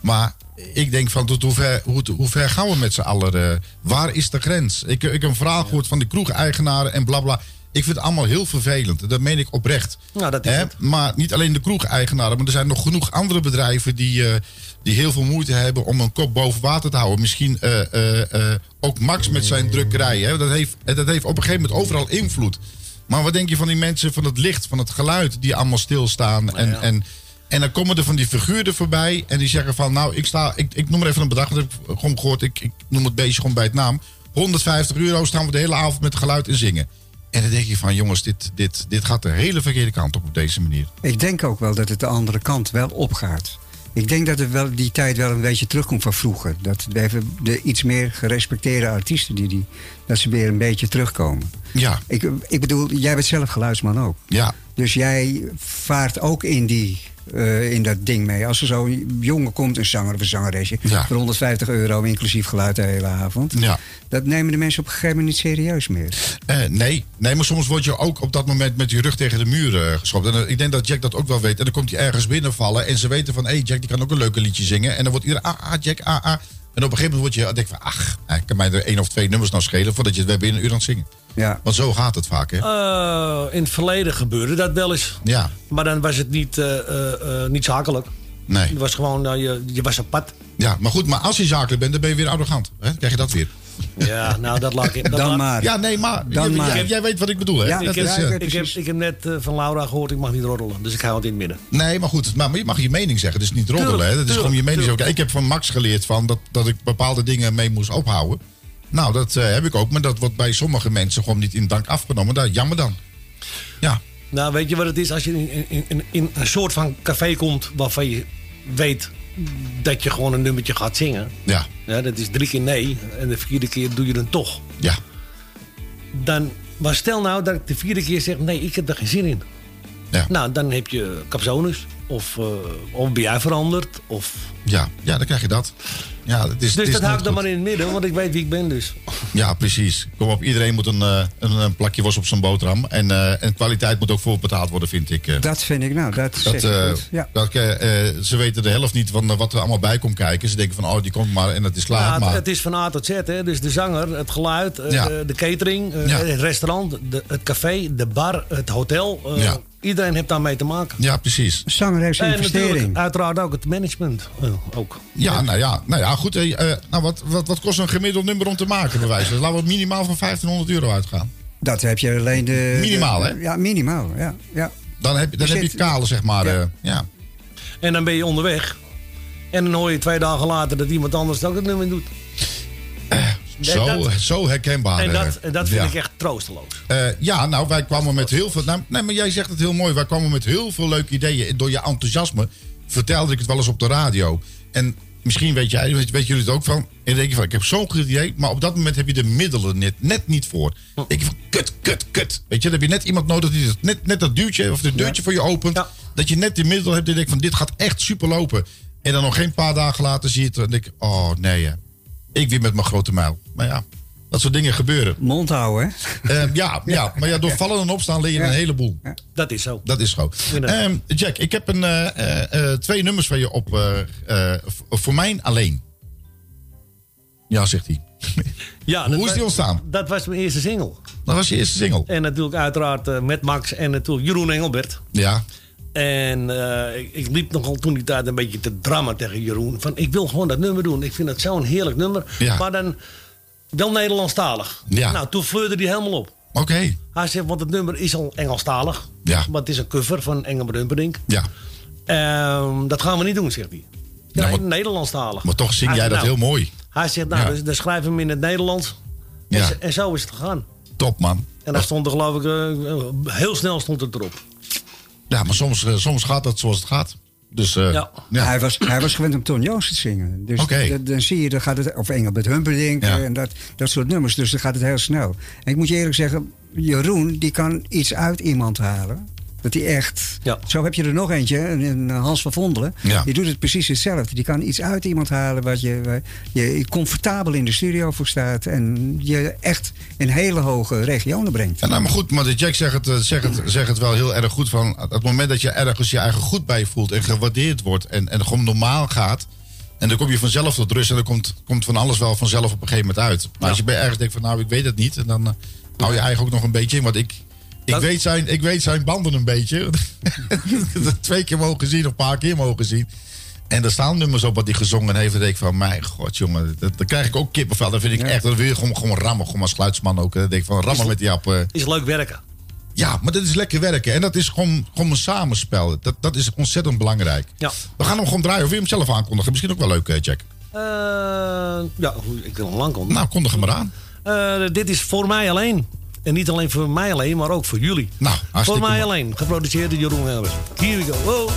Maar ik denk van, tot hoe ver, hoe, hoe ver gaan we met z'n allen? eh? waar is de grens? Ik, ik heb een verhaal gehoord van de kroegeigenaren en bla bla. Ik vind het allemaal heel vervelend. Dat meen ik oprecht. Nou, dat is Hè? het. Maar niet alleen de kroegeigenaren, maar er zijn nog genoeg andere bedrijven die, eh, die heel veel moeite hebben om een kop boven water te houden. Misschien eh, eh, ook Max met zijn drukkerij. Hè? Dat, heeft, dat heeft op een gegeven moment overal invloed. Maar wat denk je van die mensen van het licht, van het geluid, die allemaal stilstaan? En, en, en dan komen er van die figuren voorbij en die zeggen van, nou, ik sta, ik, ik noem maar even een bedrag, dat heb ik gewoon gehoord, ik, ik noem het beestje gewoon bij het naam. 150 euro staan we de hele avond met geluid en zingen. En dan denk je van, jongens, dit, dit, dit gaat de hele verkeerde kant op op deze manier. Ik denk ook wel dat het de andere kant wel opgaat. Ik denk dat het wel, die tijd wel een beetje terugkomt van vroeger. Dat we even de iets meer gerespecteerde artiesten, die, die, dat ze weer een beetje terugkomen. Ja. Ik, ik bedoel, jij bent zelf geluidsman ook. Ja. Dus jij vaart ook in, die, eh, in dat ding mee. Als er zo'n jongen komt, een zanger of een zangeresje... Ja. voor 150 euro, inclusief geluid de hele avond... Ja. dat nemen de mensen op een gegeven moment niet serieus meer. Eh, nee. nee, maar soms word je ook op dat moment met je rug tegen de muur eh, geschopt. En ik denk dat Jack dat ook wel weet. En dan komt hij ergens binnenvallen en ze weten van... hé, hey, Jack die kan ook een leuke liedje zingen. En dan wordt iedereen, ah, ah, Jack, ah, ah. En op een gegeven moment word je, denk van, ach, hij kan mij er één of twee nummers nou schelen... voordat je het weer binnen een uur aan het zingen. Ja. Want zo gaat het vaak, hè? Eh, in het verleden gebeurde dat wel eens. Ja. Maar dan was het niet, eh, eh, eh, niet zakelijk. Nee. Het was gewoon, je, je was apart. Ja, maar goed, maar als je zakelijk bent, dan ben je weer arrogant. Hè? Dan krijg je dat weer. Ja, nou, dat laat ik... Dat Dan laat- maar. Ja, nee, maar, Dan jij, maar. jij- jij weet wat ik bedoel, hè? Ja, Dat Ik heb, is, ja, eh, ik ik, heb, ik heb net eh, van Laura gehoord, ik mag niet roddelen. Dus ik hou het in het midden. Nee, maar goed, maar je mag je mening zeggen. Het is niet roddelen, Tuurlijk, hè? Het is gewoon je tuurlijk, mening. Ik heb van Max geleerd van dat, dat ik bepaalde dingen mee moest ophouden. Nou, dat eh, heb ik ook. Maar dat wordt bij sommige mensen gewoon niet in dank afgenomen. Dat, jammer dan. Ja, Nou, weet je wat het is? Als je in, in, in, in een soort van café komt waarvan je weet dat je gewoon een nummertje gaat zingen. ja, Ja, dat is drie keer nee. En de vierde keer doe je het toch. ja. Dan, maar stel nou dat ik de vierde keer zeg, nee, ik heb er geen zin in. Ja. Nou, dan heb je capsones. Of, eh, of ben jij veranderd? Of... Ja, ja, dan krijg je dat. Ja, het is, Dus het is dat ik dan maar in het midden, want ik weet wie ik ben dus. Ja, precies. Kom op, iedereen moet een, eh, een, een plakje worst op zijn boterham. En, eh, en kwaliteit moet ook voorbetaald worden, vind ik. eh. Dat vind ik, nou, dat, Dat, zeg je eh, goed. Ja. dat, ze weten de helft niet van wat er allemaal bij komt kijken. Ze denken van, oh, die komt maar en dat is klaar. Ja, het, maar het is van A tot Z, hè. dus de zanger, het geluid, eh, Ja. de, catering, eh, Ja. het restaurant, de, het café, de bar, het hotel. eh, Ja. Iedereen heeft daarmee te maken. ja, precies. Zanger heeft zijn En natuurlijk investering. uiteraard ook het management. eh, ook. Ja, nou ja, nou ja goed. eh, eh, nou, wat, wat, wat kost een gemiddeld nummer om te maken, bij wijze? Laten we minimaal van 1500 euro uitgaan. Dat heb je alleen de... Minimaal, de- hè? Ja, minimaal, ja. ja. Dan heb, dan Je heb je zit- kale, zeg maar. Ja. eh, ja. En dan ben je onderweg. En dan hoor je twee dagen later dat iemand anders ook het nummer doet. Zo, dat- zo herkenbaar. en eh, dat, en dat vind ja. ik echt troosteloos. Eh, ja, nou, wij kwamen met heel veel. Nou, nee, maar jij zegt het heel mooi. Wij kwamen met heel veel leuke ideeën. En door je enthousiasme vertelde ik het wel eens op de radio. En misschien weet jij, weet, weet jullie het ook van. En dan denk je van, ik heb zo'n goed idee. Maar op dat moment heb je de middelen net, net niet voor. Dan denk je van, kut, kut, kut. Weet je, dan heb je net iemand nodig die dat- net, net dat duwtje of het deurtje voor je opent. Dat je net die middelen hebt. En denk van, dit gaat echt super lopen. En dan nog geen paar dagen later zie je het. En denk ik, oh nee, hè. ik weer met mijn grote mijl. Maar ja, dat soort dingen gebeuren. Mond houden, hè? Eh, ja, ja, maar ja, door vallen en opstaan leer je een heleboel. Dat is zo. Dat is zo. Ehm, Jack, ik heb een, eh, eh, eh, twee nummers van je op eh, eh, voor mij alleen. Ja, zegt hij. Ja, Hoe dat is die ontstaan? Dat was mijn eerste single. Dat was je eerste single. En natuurlijk uiteraard met Max en natuurlijk Jeroen Engelbert. Ja. En eh, ik, ik liep nogal toen die tijd een beetje te drammen tegen Jeroen. Van ik wil gewoon dat nummer doen. Ik vind het zo'n heerlijk nummer. Ja. Maar dan wel Nederlandstalig. Ja. Nou, toen fleurde hij helemaal op. Oké. Hij zegt, want het nummer is al Engelstalig. Ja. Want het is een cover van Engelbert Humperdinck. Ja. Ehm, dat gaan we niet doen, zegt hij. Ja, Nee, maar- Nederlandstalig. Maar toch zing Hij jij zegt, dat nou, heel mooi. Hij zegt, nou, Ja. dus, dan schrijf hem in het Nederlands. En, Ja. zo- en zo is het gegaan. Top, man. En dan stond er geloof ik, eh, heel snel stond het erop. Ja, maar soms, eh, soms gaat dat zoals het gaat. Dus eh, Ja. ja. Hij, was, hij was gewend om Ton Joost te zingen. Dus dan, dan zie je, dan gaat het, of Engelbert Humperdinck Ja. en dat, dat soort nummers. Dus dan gaat het heel snel. En ik moet je eerlijk zeggen, Jeroen, die kan iets uit iemand halen. Dat hij echt. Ja. Zo heb je er nog eentje, een een Hans van Vondelen. Ja. Die doet het precies hetzelfde. Die kan iets uit iemand halen wat je, waar je comfortabel in de studio voor staat. En je echt in hele hoge regionen brengt. Ja, nou, maar goed, maar de Jack zegt het, eh, zegt, het, zegt het wel heel erg goed. Van het moment dat je ergens je eigen goed bij voelt en gewaardeerd wordt en, en gewoon normaal gaat. En dan kom je vanzelf tot rust en dan komt, komt van alles wel vanzelf op een gegeven moment uit. Maar als je bij ergens denkt van nou, ik weet het niet. En dan eh, hou je eigen ook nog een beetje in. Want ik, ik, Dat- weet, zijn, ik weet zijn banden een beetje. Twee keer mogen zien of een paar keer mogen zien. En er staan nummers op wat hij gezongen heeft. En denk ik van, mijn god jongen, dat, dan krijg ik ook kippenvel. Dat vind ik echt, dat wil je gewoon, gewoon rammen. Gewoon als geluidsman ook. Dan denk ik van, rammen met die app. eh. Is leuk werken. Ja, maar dat is lekker werken. En dat is gewoon, gewoon een samenspel. Dat, dat is ontzettend belangrijk. Ja. We gaan hem gewoon draaien. Of wil je hem zelf aankondigen? Misschien ook wel leuk, eh, Jack. Eh, ja, ik wil hem lang komen. Nou, kondig hem maar aan. Dit is voor mij alleen. En niet alleen voor mij alleen, maar ook voor jullie. Nou, voor mij alleen. Geproduceerd door Jeroen Elbers. Here we go. Wow.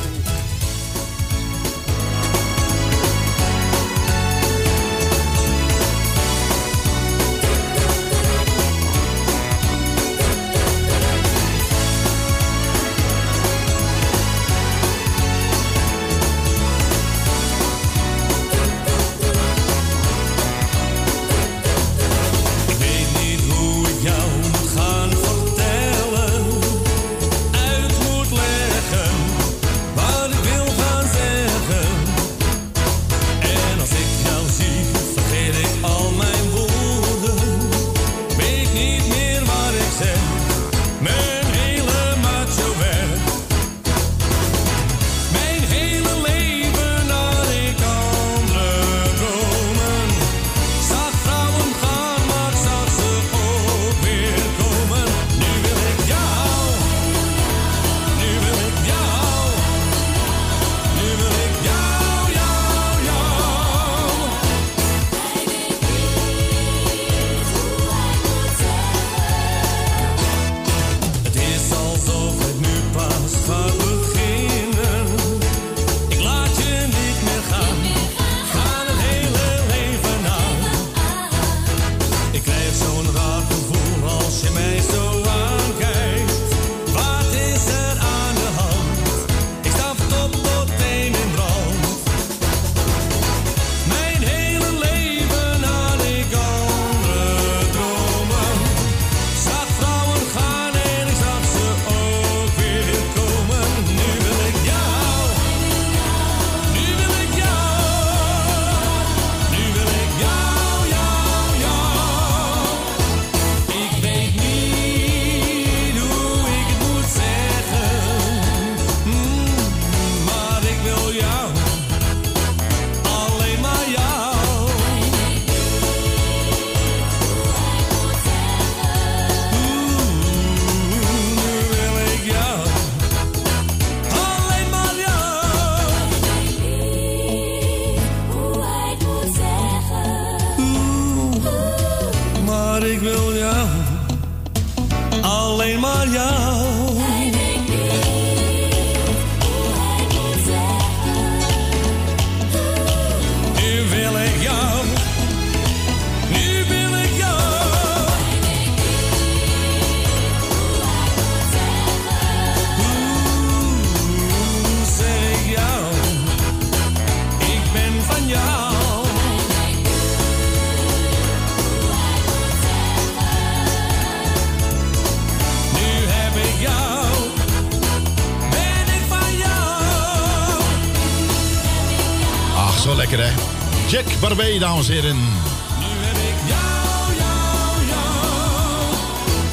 Dames en heren. Nu heb ik jou, jou, jou,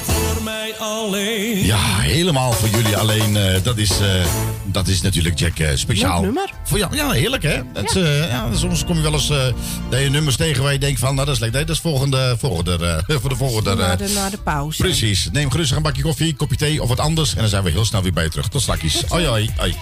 voor mij alleen. Ja, helemaal voor jullie alleen. Eh, dat, is, eh, dat is natuurlijk, Jack, eh, speciaal. nummer. Voor. Ja, heerlijk, hè? Ja, soms kom je wel eens dat je nummers tegen waar je denkt van... nou, dat is leuk. Dat is volgende, volgende, voor de volgende... Naar de, de pauze. Precies. Neem gerustig een bakje koffie, kopje thee of wat anders... en dan zijn we heel snel weer bij je terug. Tot straks. Oi, oi, oi.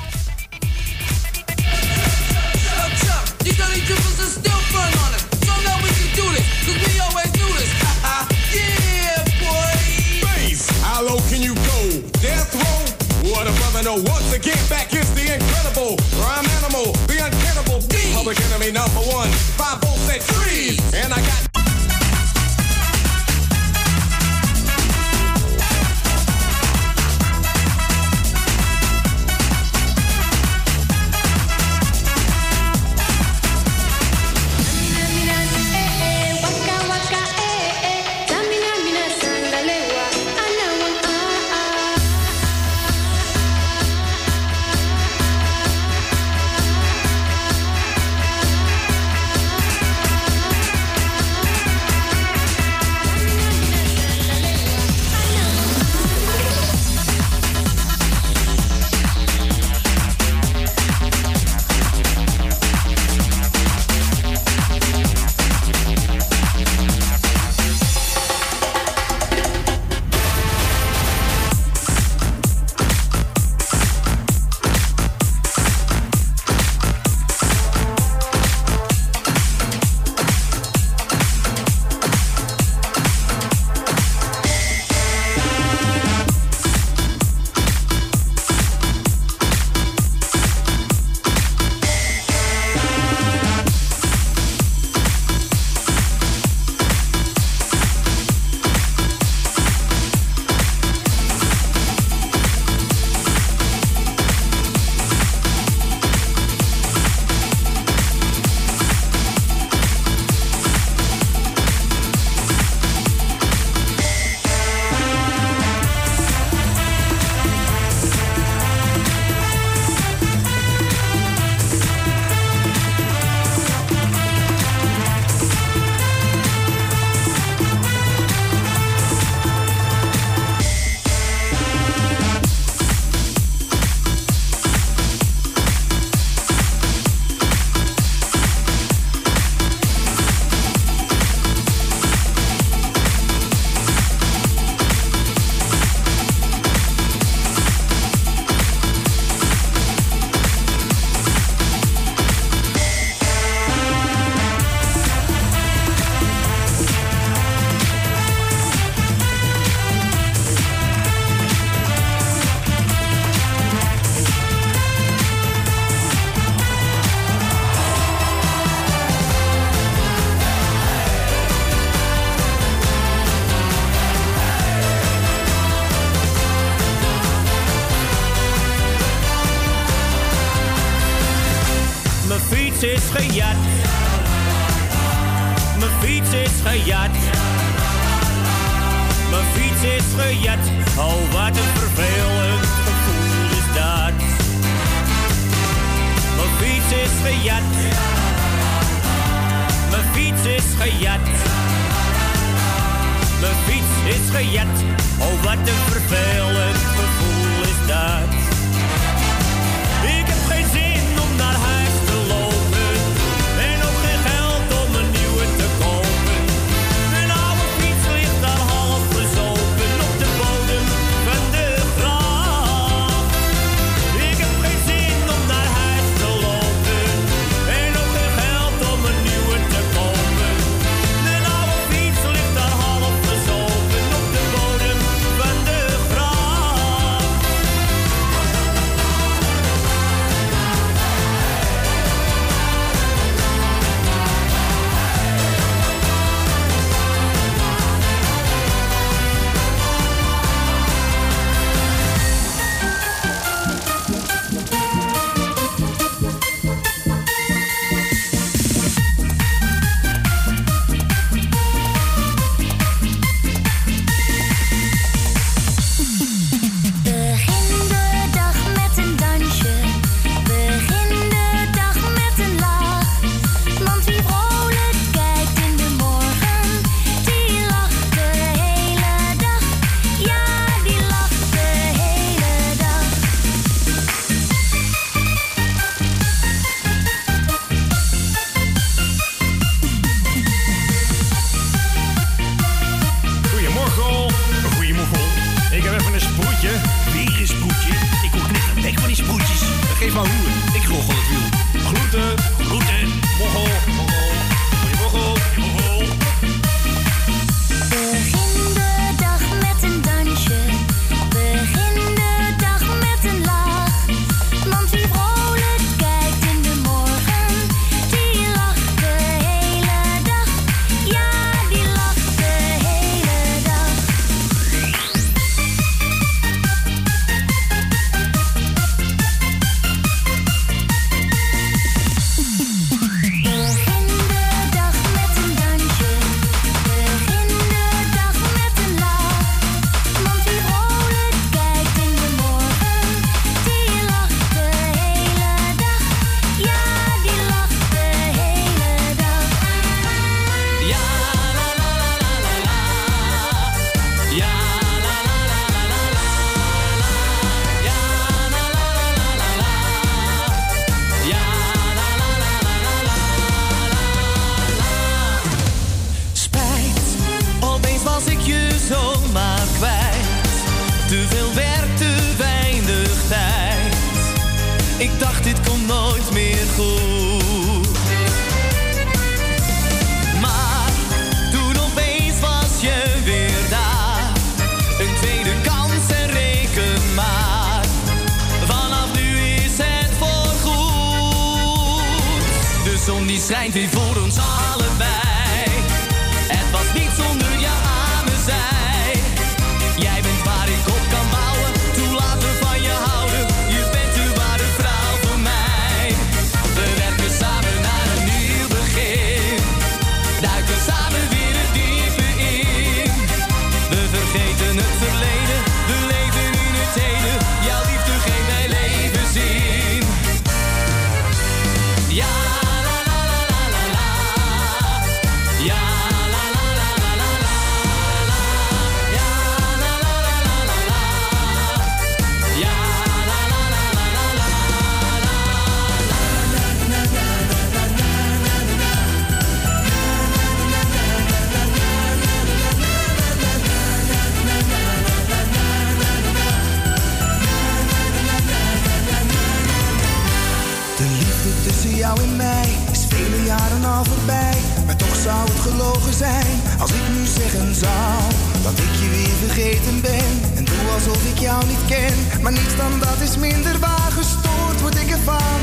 En doe alsof ik jou niet ken. Maar niets dan dat is minder waar, gestoord word ik ervan.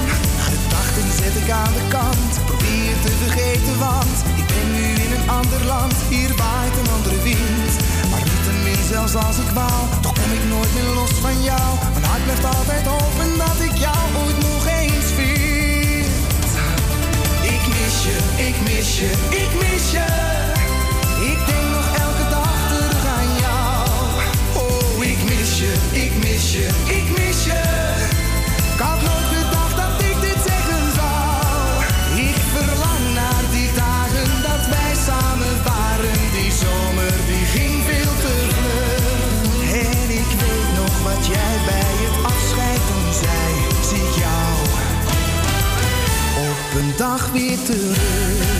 Na de zet ik aan de kant. Probeer te vergeten, want ik ben nu in een ander land. Hier waait een andere wind. Maar niettemin, zelfs als ik wou, toch kom ik nooit meer los van jou. Mijn hart blijft altijd open dat ik jou ooit nog eens vind. Ik mis je, ik mis je, ik mis je. Ik mis je, ik mis je. Ik had nooit gedacht dat ik dit zeggen zou. Ik verlang naar die dagen dat wij samen waren. Die zomer die ging veel te vlug. En ik weet nog wat jij bij het afscheid toen zei. Zie jou op een dag weer terug.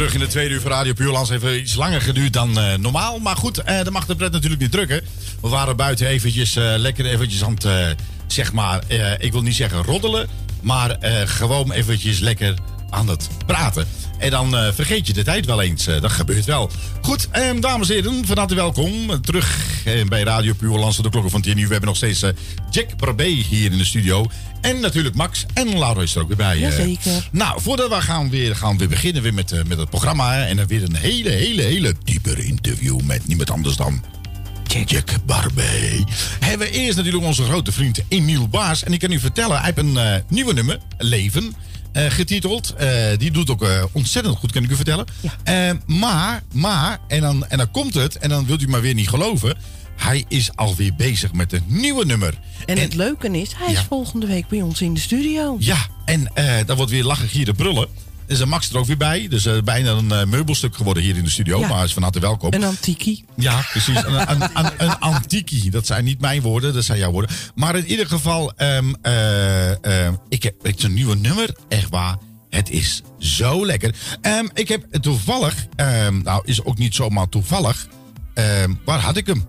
Terug in de tweede uur van Radio Puurlands. Even iets langer geduurd dan eh, normaal. Maar goed, eh dat mag de pret natuurlijk niet drukken. We waren buiten eventjes eh, lekker eventjes aan het, zeg maar, ik wil niet zeggen roddelen. Maar gewoon eventjes lekker aan het praten. En dan vergeet je de tijd wel eens. Dat gebeurt wel. Goed, eh, dames en heren, van harte welkom. Terug bij Radio Puurlands de klokken van 10 uur. We hebben nog steeds Jack Barbé hier in de studio. En natuurlijk Max en Laura is er ook weer bij. eh. Jazeker. Nou, voordat we gaan weer, gaan weer beginnen weer met, eh, met het programma. hè, En dan weer een hele, hele, hele diepere interview met niemand anders dan Jack Barbé. Hebben we eerst natuurlijk onze grote vriend Emiel Baas. En ik kan u vertellen, hij heeft een eh, nieuwe nummer, Leven, getiteld. Die doet ook ontzettend goed, kan ik u vertellen. Eh, maar, maar, en dan, en dan komt het, en dan wilt u maar weer niet geloven. Hij is alweer bezig met een nieuwe nummer. En het leuke is, hij is volgende week bij ons in de studio. Ja, en eh dat wordt weer lachen, gieren, brullen. Er is een Max er ook weer bij. Dus eh, bijna een eh, meubelstuk geworden hier in de studio. Ja. Maar hij is van harte welkom. Een antiekie. Ja, precies. Een, een, een, een antiekie. Dat zijn niet mijn woorden, dat zijn jouw woorden. Maar in ieder geval, ehm, eh, eh, ik heb een nieuwe nummer. Echt waar. Het is zo lekker. Ehm, ik heb toevallig, ehm, nou is ook niet zomaar toevallig. ehm, waar had ik hem?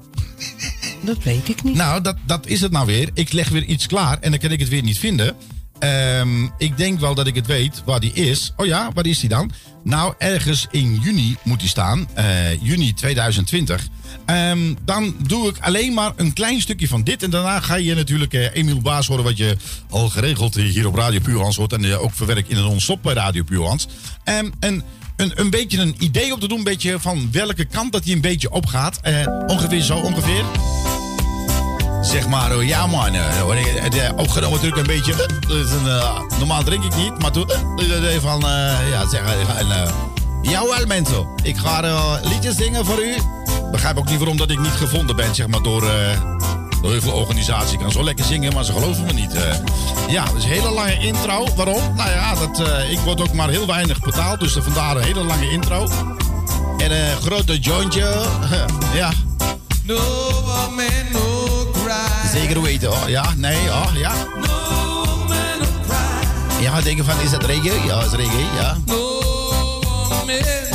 Dat weet ik niet. Nou, dat, dat is het nou weer. Ik leg weer iets klaar en dan kan ik het weer niet vinden. Ehm, ik denk wel dat ik het weet waar die is. Oh ja, waar is die dan? Nou, ergens in juni moet die staan. Eh, juni 2020. Ehm, dan doe ik alleen maar een klein stukje van dit. En daarna ga je natuurlijk eh, Emiel Baas horen... wat je al geregeld hier op Radio Puurlands hoort... en eh, ook verwerkt in een non-stop bij Radio Puurlands. Ehm, en een, een beetje een idee op te doen... een beetje van welke kant dat hij een beetje opgaat. Eh, ongeveer zo, ongeveer. Zeg maar, oh, ja man, eh, eh, opgenomen natuurlijk een beetje. eh, eh, normaal drink ik niet, maar toen van, eh, ja, zeg, eh, eh, jawel mensen, ik ga eh, liedjes zingen voor u. Begrijp ook niet waarom dat ik niet gevonden ben, zeg maar, eh, door heel veel organisaties. Ik kan zo lekker zingen, maar ze geloven me niet. eh. ja, dus een hele lange intro. Waarom? Nou ja, dat, eh, ik word ook maar heel weinig betaald, dus vandaar een hele lange intro. En een grote jointje, ja. No man, no cry. Zeker weten, hoor. Ja, nee, oh, ja. Ja, denken van, is dat reggae? Ja, is reggae, ja. No cry.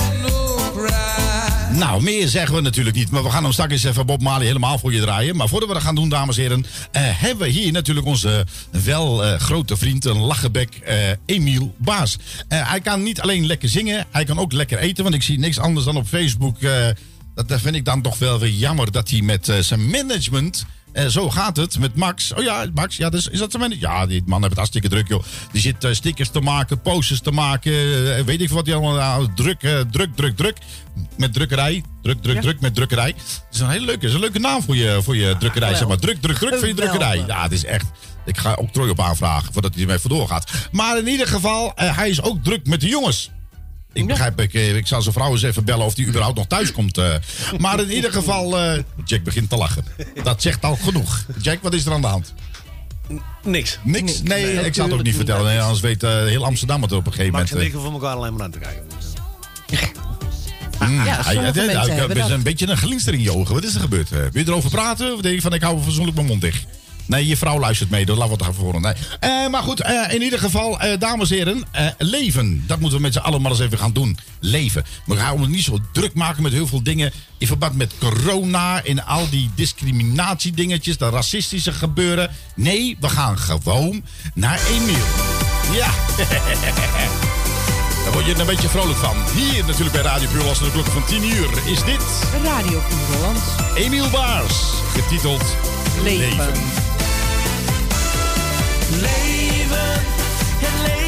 Nou, meer zeggen we natuurlijk niet. Maar we gaan hem straks even Bob Marley helemaal voor je draaien. Maar voordat we dat gaan doen, dames en heren... eh, hebben we hier natuurlijk onze wel eh, grote vriend, een lachenbek, eh, Emiel Baas. Hij kan niet alleen lekker zingen, hij kan ook lekker eten. Want ik zie niks anders dan op Facebook... dat vind ik dan toch wel weer jammer dat hij met zijn management... eh, zo gaat het met Max. Oh ja, Max, ja, dus, is dat zijn manager? Ja, die man heeft het hartstikke druk, joh. Die zit eh, stickers te maken, posters te maken. eh, weet ik veel wat hij allemaal... nou, druk, druk, druk, druk. Met drukkerij. Druk, druk, Ja. druk met drukkerij. Het is een hele leuke, is een leuke naam voor je, voor je drukkerij. Zeg maar. Druk, druk, druk voor je drukkerij. Ja, het is echt... Ik ga octrooi op aanvragen voordat hij ermee vandoor gaat. Maar in ieder geval, hij is ook druk met de jongens. Ik begrijp, ik, eh, ik zal zijn vrouw eens even bellen of die überhaupt nog thuis komt. eh. Maar in ieder geval, eh, Jack begint te lachen. Dat zegt al genoeg. Jack, wat is er aan de hand? Niks. Niks? Nee, ik zal het ook niet vertellen. Nee, anders weet eh, heel Amsterdam het op een gegeven moment. en eh. ik voor elkaar alleen maar aan te kijken. Mm, Ja, hebben er is een beetje een glinster in je ogen. Wat is er gebeurd? Wil je erover praten? Of denk je van ik hou verzoenlijk mijn mond dicht? Nee, je vrouw luistert mee. Dat het even horen. Nee. Eh, maar goed, eh, in ieder geval, eh, dames en heren, leven. Dat moeten we met z'n allen maar eens even gaan doen. Leven. We gaan ons niet zo druk maken met heel veel dingen. In verband met corona en al die discriminatiedingetjes, de racistische gebeuren. Nee, we gaan gewoon naar Emiel. Ja. Daar word je een beetje vrolijk van. Hier natuurlijk bij Radio Puur de klok van 10 uur is dit Radio Puurlands. Emiel Baars. Getiteld Leven. Leven, het leven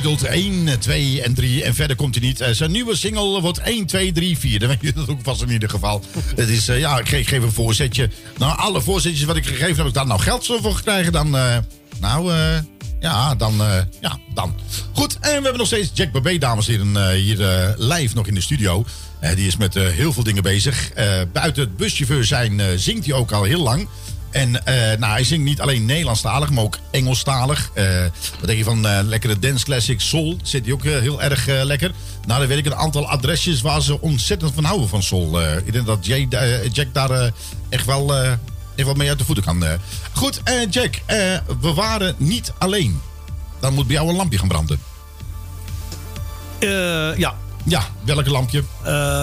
getiteld 1, 2 en 3. En verder komt hij niet. Eh, zijn nieuwe single wordt 1, 2, 3, 4. Dan weet je dat ook vast in ieder geval. Het is, eh, ja, ik geef, een voorzetje. Nou, alle voorzetjes wat ik gegeven heb, ik daar nou geld voor gekregen, dan... eh, nou, eh, ja, dan, ja, dan. Goed, en we hebben nog steeds Jack Babé, dames en heren, hier live nog in de studio. Die is met heel veel dingen bezig. Buiten het buschauffeur zijn zingt hij ook al heel lang. En eh, nou, hij zingt niet alleen Nederlandstalig, maar ook Engelstalig. Eh wat denk je van eh, lekkere dance classic soul? Zit hij ook heel erg lekker. Nou, dan weet ik een aantal adresjes waar ze ontzettend van houden van soul. Ik denk dat Jack daar echt wel... even wat mee uit de voeten kan. Goed, Jack, we waren niet alleen. Dan moet bij jou een lampje gaan branden. Ja. Ja, welk lampje?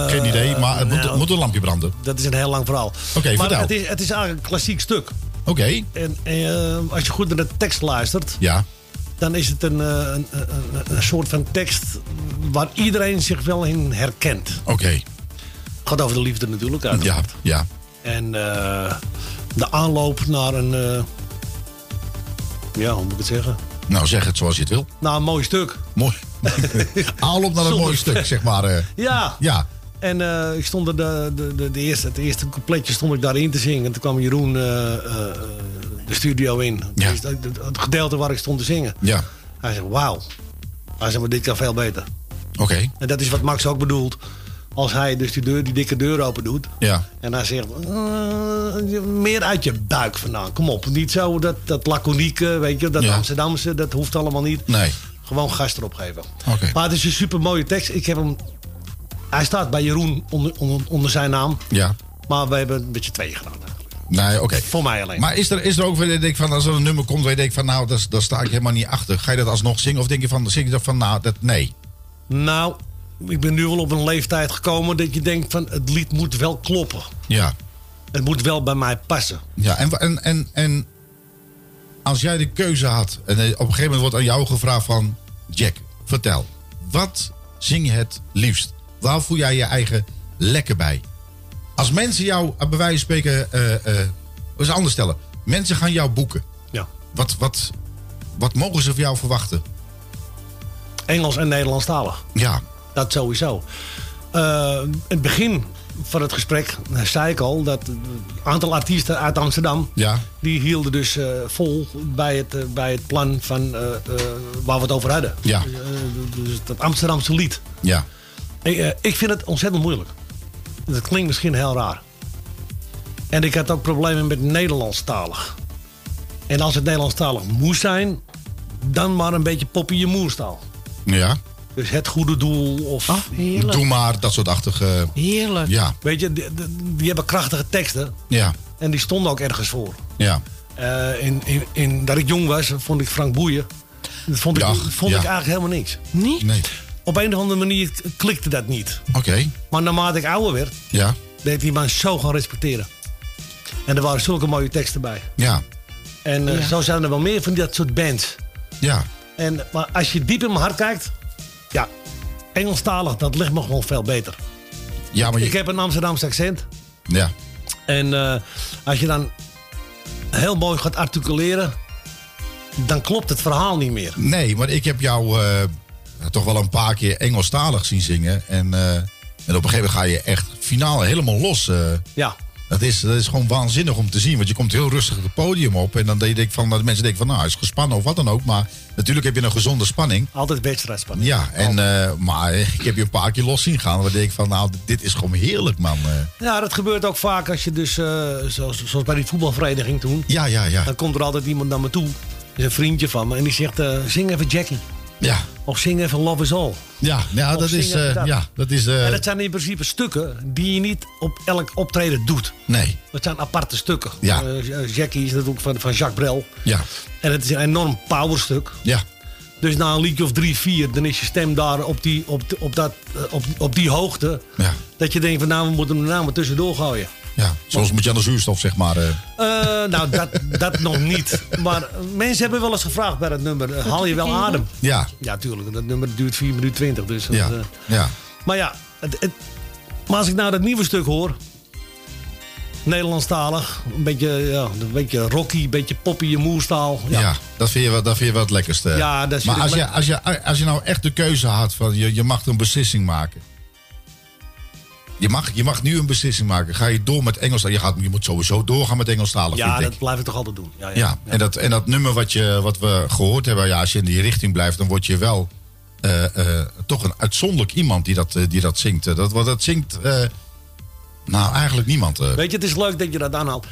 Geen idee, maar het moet, nou, moet een lampje branden. Dat is een heel lang verhaal. Oké, maar het is, het is eigenlijk een klassiek stuk. Oké, En eh, als je goed naar de tekst luistert, ja. dan is het een, eh, een, een, een- soort van tekst waar iedereen zich wel in herkent. Oké. Het gaat over de liefde natuurlijk. Ja, uiteraard. ja. En eh, de aanloop naar een. eh, ja, hoe moet ik het zeggen? Nou, zeg het zoals je het wil. Naar een mooi stuk. Mooi. Aanloop naar een Zonder- mooi stuk, zeg maar. eh. Ja. Ja. En eh, ik stond er de, de, de, de eerste, het eerste coupletje stond ik daarin te zingen. En toen kwam Jeroen eh, de studio in. Ja. Dus het, gedeelte waar ik stond te zingen. Ja. Hij zegt, wauw. Hij zegt, maar dit kan veel beter. Oké. En dat is wat Max ook bedoelt. Als hij dus die, deur, die dikke deur open doet. Ja. En hij zegt, meer uit je buik vandaan. Kom op, niet zo dat, dat laconieke, weet je, dat Ja. Amsterdamse, dat hoeft allemaal niet. Nee. Gewoon gas erop geven. Oké. Maar het is een super mooie tekst. Ik heb hem, hij staat bij Jeroen onder, onder, onder zijn naam. Ja. Maar we hebben een beetje twee gedaan. Nee, oké. Voor mij alleen. Maar is er, is er ook weer, denk ik van, als er een nummer komt waar je denkt van, nou, daar, daar sta ik helemaal niet achter. Ga je dat alsnog zingen of denk je van, zing je dat van, nou, dat, nee. Nou, ik ben nu wel op een leeftijd gekomen dat je denkt van het lied moet wel kloppen. Ja. Het moet wel bij mij passen. Ja, en, en, en, en als jij de keuze had en eh, op een gegeven moment wordt aan jou gevraagd van, Jack, vertel, wat zing je het liefst? Waar voel jij je eigen lekker bij? Als mensen jou, eh, bij wijze van spreken, eh, eens anders stellen. Mensen gaan jou boeken. Ja. Wat, wat, wat mogen ze van jou verwachten? Engels en Nederlandstalig. Ja. Dat sowieso. Het begin van het gesprek eh, zei ik al dat een aantal artiesten uit Amsterdam. Ja. die hielden dus eh, vol bij het, eh, bij het plan van waar we het over hadden. Ja. Dus, dat Amsterdamse lied. Ja. Ik, ik vind het ontzettend moeilijk. Dat klinkt misschien heel raar. En ik had ook problemen met Nederlandstalig. En als het Nederlandstalig moest zijn, dan maar een beetje poppy je moerstaal. Ja. Dus het goede doel of... Doe maar, dat soort achtige... Heerlijk. Ja. Weet je, die, die- die hebben krachtige teksten. Ja. En die stonden ook ergens voor. Ja. Eh, in, in, in, dat ik jong was, vond ik Frank Boeien. Dat vond, ik, vond ja. ik eigenlijk helemaal niks. Niet? Nee. Op een of andere manier klikte dat niet. Oké. Maar naarmate ik ouder werd, Ja. ben ik die man zo gaan respecteren. En er waren zulke mooie teksten bij. Ja. En eh, Ja. zo zijn er wel meer van dat soort bands. Ja. En, maar als je diep in mijn hart kijkt, ja, Engelstalig, dat ligt me gewoon veel beter. Ja, maar je... Ik heb een Amsterdamse accent. Ja. En eh, als je dan heel mooi gaat articuleren, dan klopt het verhaal niet meer. Nee, maar ik heb jou eh, toch wel een paar keer Engelstalig zien zingen. En, eh, en op een gegeven moment ga je echt finaal helemaal los. Ja. Dat, is, dat is gewoon waanzinnig om te zien. Want je komt heel rustig het podium op. En dan denk ik van, dat de mensen denken van, nou, hij is gespannen of wat dan ook. Maar natuurlijk heb je een gezonde spanning. Altijd wedstrijdspanning. Ja, en, eh, maar ik heb je een paar keer los zien gaan. Dan denk ik van, nou, dit is gewoon heerlijk, man. Eh, Ja, dat gebeurt ook vaak als je dus, eh, zoals, zoals bij die voetbalvereniging toen. Ja, ja, ja. Dan komt er altijd iemand naar me toe, is een vriendje van me, en die zegt: Zing even Jackie. Ja. Of zing even Love is All. Ja, ja Of dat zing is... eh, dat. ja, dat is... eh, En dat zijn in principe stukken die je niet op elk optreden doet. nee. Dat zijn aparte stukken. Ja. Eh, Jackie is natuurlijk van, van Jacques Brel. Ja. En het is een enorm powerstuk. Ja. Dus na een liedje of drie, vier, dan is je stem daar op die, op, op dat, eh, op, op die hoogte. Ja. Dat je denkt van nou, we moeten hem nou maar tussendoor gooien. Ja, soms moet je aan de zuurstof, zeg maar. eh. Eh, nou, dat, dat nog niet. Maar mensen hebben wel eens gevraagd bij dat nummer: eh, haal je wel adem? Ja. Ja, tuurlijk. Dat nummer duurt 4 minuten 20. Dus dat, Ja. eh, Ja. maar ja, het, het- maar als ik nou dat nieuwe stuk hoor. Nederlandstalig, een beetje, ja, een beetje rocky, een beetje poppy, je moerstaal. Ja, Ja. dat, vind je wel, dat vind je wel het lekkerste. Ja, dat maar als je, als, je, als je nou echt de keuze had van je, je mag een beslissing maken. Je mag, je mag nu een beslissing maken. Ga je door met Engels? Je, gaat, je moet sowieso doorgaan met Engelstalig, Ja, vind ik. dat blijf ik toch altijd doen. Ja, ja. Ja, En, dat, en dat nummer wat, je, wat we gehoord hebben, ja, als je in die richting blijft, dan word je wel eh, eh, toch een uitzonderlijk iemand die dat, eh, die dat zingt. Dat, wat dat zingt, nou eigenlijk niemand. Weet je, het is leuk dat je dat aanhaalt.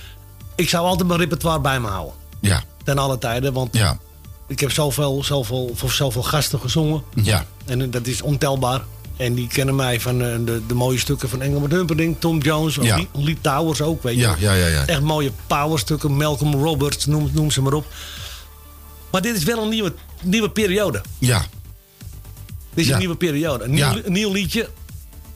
Ik zou altijd mijn repertoire bij me houden. ja, Ten alle tijden, want ja, ik heb zoveel, zoveel, voor zoveel gasten gezongen. ja, En dat is ontelbaar. En die kennen mij van eh, de, de mooie stukken van Engelbert Humperdinck, Tom Jones, Ja. Lee, Lee Towers ook, weet je. Ja, ja, ja, ja. Echt mooie powerstukken, Malcolm Roberts, noem, noem ze maar op. Maar dit is wel een nieuwe, nieuwe periode. ja. Dit is Ja. een nieuwe periode. Een nieuw, een nieuw liedje.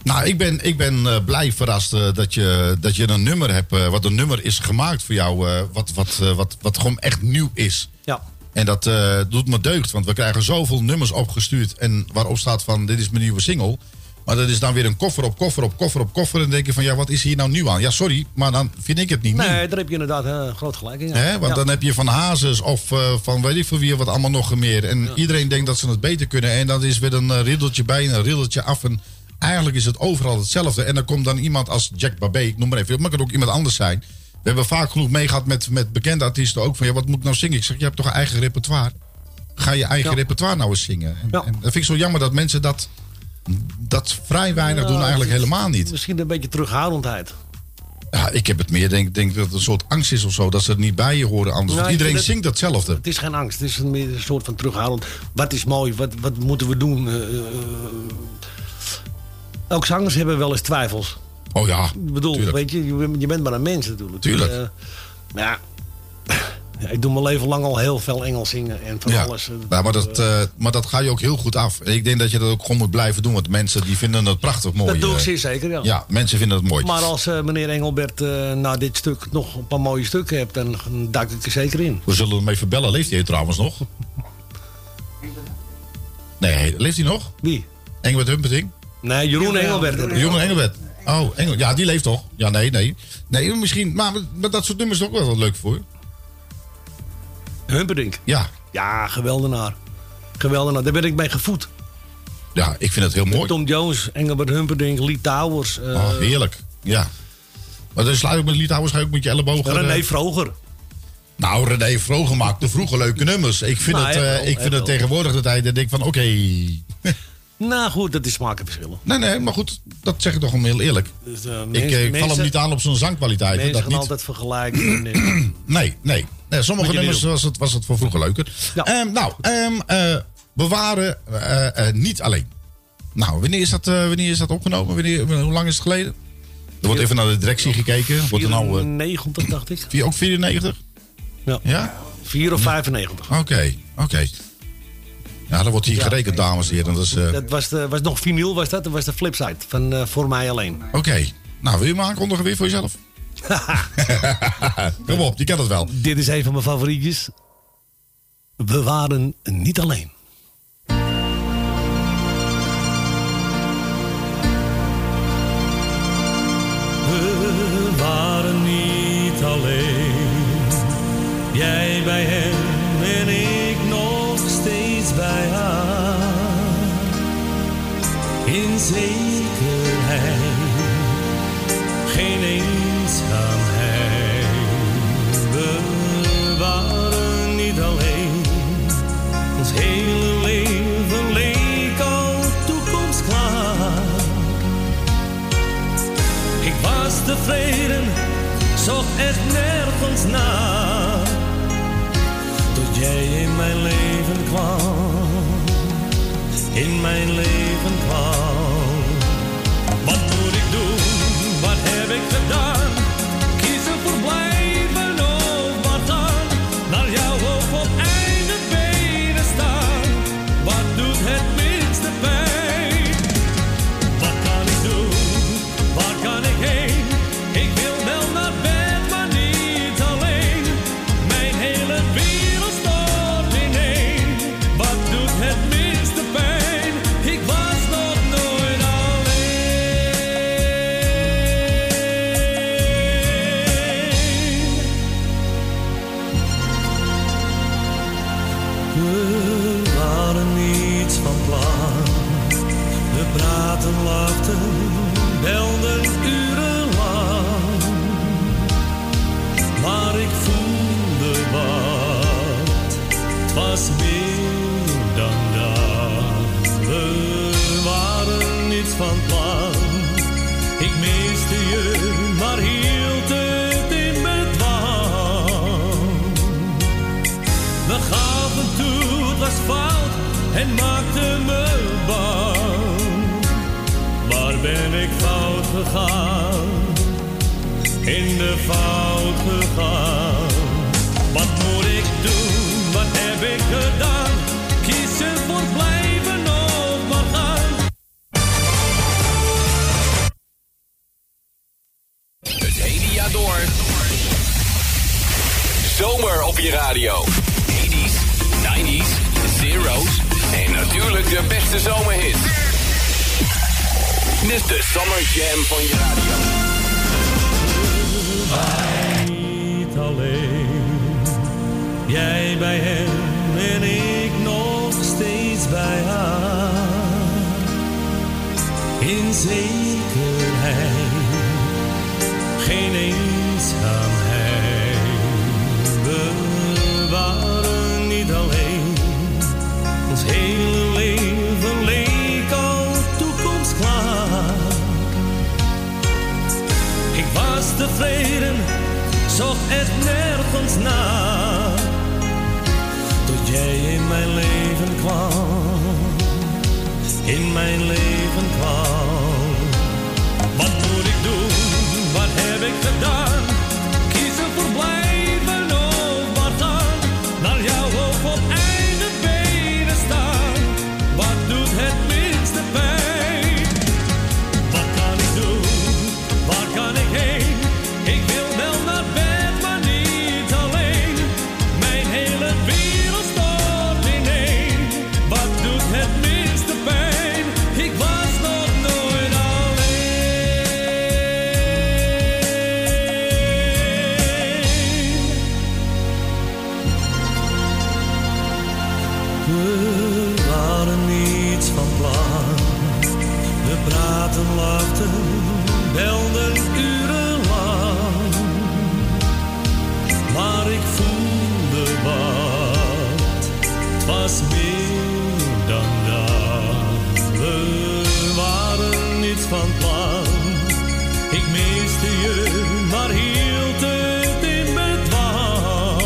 Nou, ik ben, ik ben eh, blij verrast eh, dat, je, dat je een nummer hebt. wat een nummer is gemaakt voor jou. wat, wat, wat, wat gewoon echt nieuw is. Ja. En dat eh, doet me deugd. Want we krijgen zoveel nummers opgestuurd. En waarop staat van dit is mijn nieuwe single. Maar dat is dan weer een koffer op koffer op koffer op koffer. En dan denk je van ja, wat is hier nou nieuw aan? Ja, sorry, maar dan vind ik het niet nieuw. Nee, daar heb je inderdaad eh, groot gelijk in. ja. Hè? Want Ja. dan heb je van Hazes of eh, van weet ik veel wie wat allemaal nog meer. En iedereen denkt dat ze het beter kunnen. En dan is weer een riddeltje bij en een riddeltje af. En eigenlijk is het overal hetzelfde. En dan komt dan iemand als Jack Babé, ik noem maar even. Maar het kan ook iemand anders zijn. We hebben vaak genoeg meegehad met, met bekende artiesten ook. Van ja, wat moet ik nou zingen? Ik zeg, je hebt toch een eigen repertoire? Ga je eigen Ja. repertoire nou eens zingen? En, Ja. en dat vind ik zo jammer dat mensen dat, dat vrij weinig doen. Eigenlijk helemaal niet. Misschien een beetje terughoudendheid. Ja, ik heb het meer, denk, denk dat het een soort angst is of zo. Dat ze het niet bij je horen anders. Nou, iedereen zingt hetzelfde. Het is geen angst, het is een, meer een soort van terughoudend. Wat is mooi, wat, wat moeten we doen? Eh, eh, ook zangers hebben wel eens twijfels. Oh ja, Ik bedoel, weet je, je bent- je bent maar een mens natuurlijk. Tuurlijk. Eh, maar ja, ja, ik doe mijn leven lang al heel veel Engels zingen en van Ja. alles. eh, Ja, maar, dat, eh, maar dat ga je ook heel goed af. Ik denk dat je dat ook gewoon moet blijven doen. Want mensen die vinden het prachtig mooi. Dat doe ik eh. zeer zeker, ja. Ja, mensen vinden het mooi. Maar als eh, meneer Engelbert eh, na dit stuk nog een paar mooie stukken hebt, dan duik ik er zeker in. We zullen hem even bellen. Leeft hij trouwens nog? Nee, leeft hij nog? Wie? Engelbert Humperdinck? Nee, Jeroen Engelbert. Jeroen Engelbert. Oh, Engel, ja, die leeft toch? Ja, nee, nee. Nee, misschien, maar, maar dat soort nummers is ook wel wat leuk voor. Humperdinck. Ja. Ja, geweldenaar. Geweldenaar. Daar ben ik mee gevoed. Ja, ik vind het heel mooi. Tom Jones, Engelbert Humperdinck, Lee Towers. eh, Oh, heerlijk. Ja. Maar dan sluit ik met Liedhouwers, ga je ook met je ellebogen. René eh, Vroger. Nou, René Vroger maakte vroeger leuke nummers. Ik vind Nou, het, hij wel, ik hij vind het tegenwoordig de tijd dat ik van, oké. Nou goed, dat is smakenverschillen. Nee, nee, maar goed, dat zeg ik toch gewoon heel eerlijk. Dus, ik mensen- eh, ik val hem niet aan op zijn zangkwaliteiten, Mensen dat gaan niet. altijd vergelijken. en, Nee, nee. nee sommige nummers was het, was het voor vroeger leuker. Ehm, nou, ehm, eh, we waren eh, eh, niet alleen. Nou, wanneer is dat, wanneer is dat opgenomen? Wanneer, hoe lang is het geleden? Er wordt even naar de directie gekeken. Wordt er nou, 94, dacht ik. vier- ook 94? Ja. Ja? 4 of 95. Oké, oké. Ja, dan wordt hier Ja. gerekend, dames en heren. Dat is, eh, Dat was, de, was nog vinyl, was dat? Dat was de flipside van eh, Voor Mij Alleen. Oké. Nou, wil je hem aankondigen weer voor jezelf? Kom op, je kent het wel. Dit is een van mijn favorietjes. We waren niet alleen. We waren niet alleen. Jij bij hem zekerheid, geen eenzaamheid. We waren niet alleen. Ons hele leven leek al toekomstklaar. Ik was tevreden, zocht echt nergens naar. Tot jij in mijn leven kwam, in mijn leven kwam. Wat moet ik doen, wat heb ik gedaan? Radio. 80s, 90s, zeros en natuurlijk de beste zomerhits. Dit de Summer Jam van je radio. niet alleen. Jij bij hem en ik nog steeds bij haar. In zekerheid, Tot jij in mijn leven kwam, in mijn leven praten, lachten, belden urenlang. Maar ik voelde wat, was meer dan dat. We waren niets van plan. Ik miste je, maar hield het in bedwang.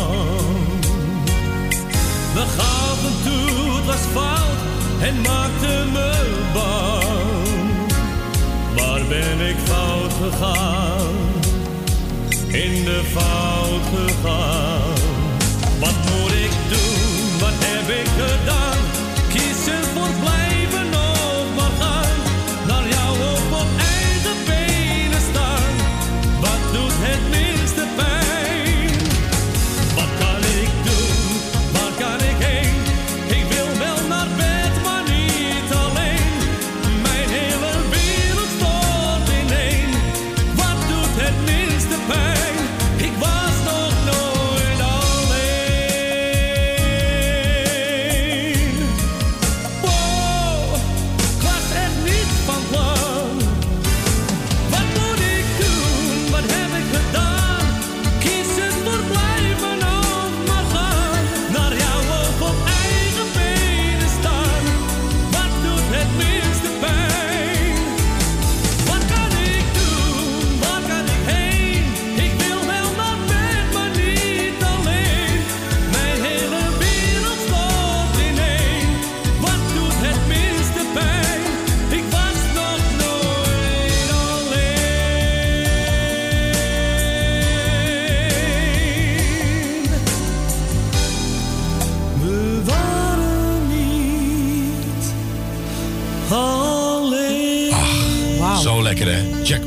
We gaven toe, het was fout en maakte me bang. In de fout gegaan.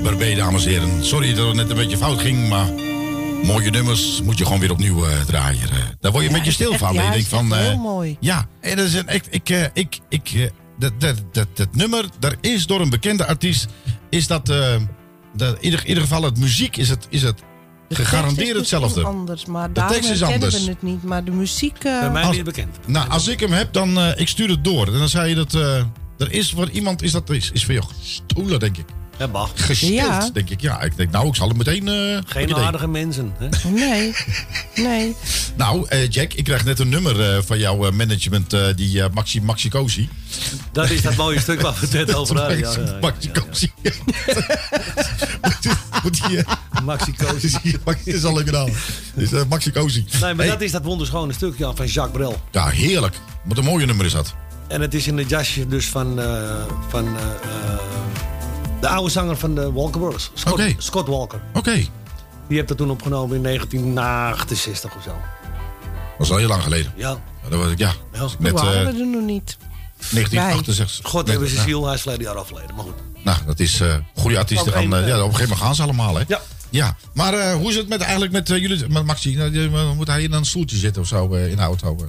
Barbé, dames en heren. Sorry dat het net een beetje fout ging, maar mooie nummers moet je gewoon weer opnieuw eh, draaien. eh. Daar word je een beetje stil van. Ja, denkt van, heel eh, mooi. Ja, en dat is een, ik, ik, ik, ik, dat, dat, dat, dat nummer, daar is door een bekende artiest, is dat, dat in, ieder, in ieder geval het muziek is het, is het De gegarandeerd tekst is misschien hetzelfde. anders, maar De tekst is anders. we het niet. Maar de muziek... eh, Als- Nou, als ik hem heb, dan uh, ik stuur het door. En dan zei je dat eh, er is voor iemand is dat is, is voor jou gestolen, denk ik. Gestild, Ja. denk ik. Ja, ik denk, nou, ik zal hem meteen. eh, Geen aardige mensen. Hè? Nee, nee. Nou, eh, Jack, ik krijg net een nummer eh, van jouw management, eh, die eh, Maxi Maxi Cosi. Dat is dat mooie stuk waar we het net over hadden. Ja, ja, ja. Maxi eh, Maxi Cosi. Maxi is al. Dus, eh, Maxi Cosi. Nee, maar Hey, dat is dat wonderschone stuk ja, van Jacques Brel. Ja, heerlijk. Wat een mooie nummer is dat. En het is in het jasje dus van, eh, van de oude zanger van de Walker Brothers. Scott, Walker. Oké. Die heeft dat toen opgenomen in 1968 of zo. Dat is al heel lang geleden. Ja. Ja, dat was ik, ja. Net we eh, er nog niet. 1968. God Net- hebben ze ja. ziel, hij is verleden jaar afgeleden. Maar goed. Nou, dat is eh goede artiesten. Gaan, eh, ja, op een gegeven moment gaan ze allemaal, hè? Ja. Ja, maar eh, hoe is het met, eigenlijk met jullie, met Maxi? Nou, moet hij in een stoeltje zitten of zo eh, in de auto?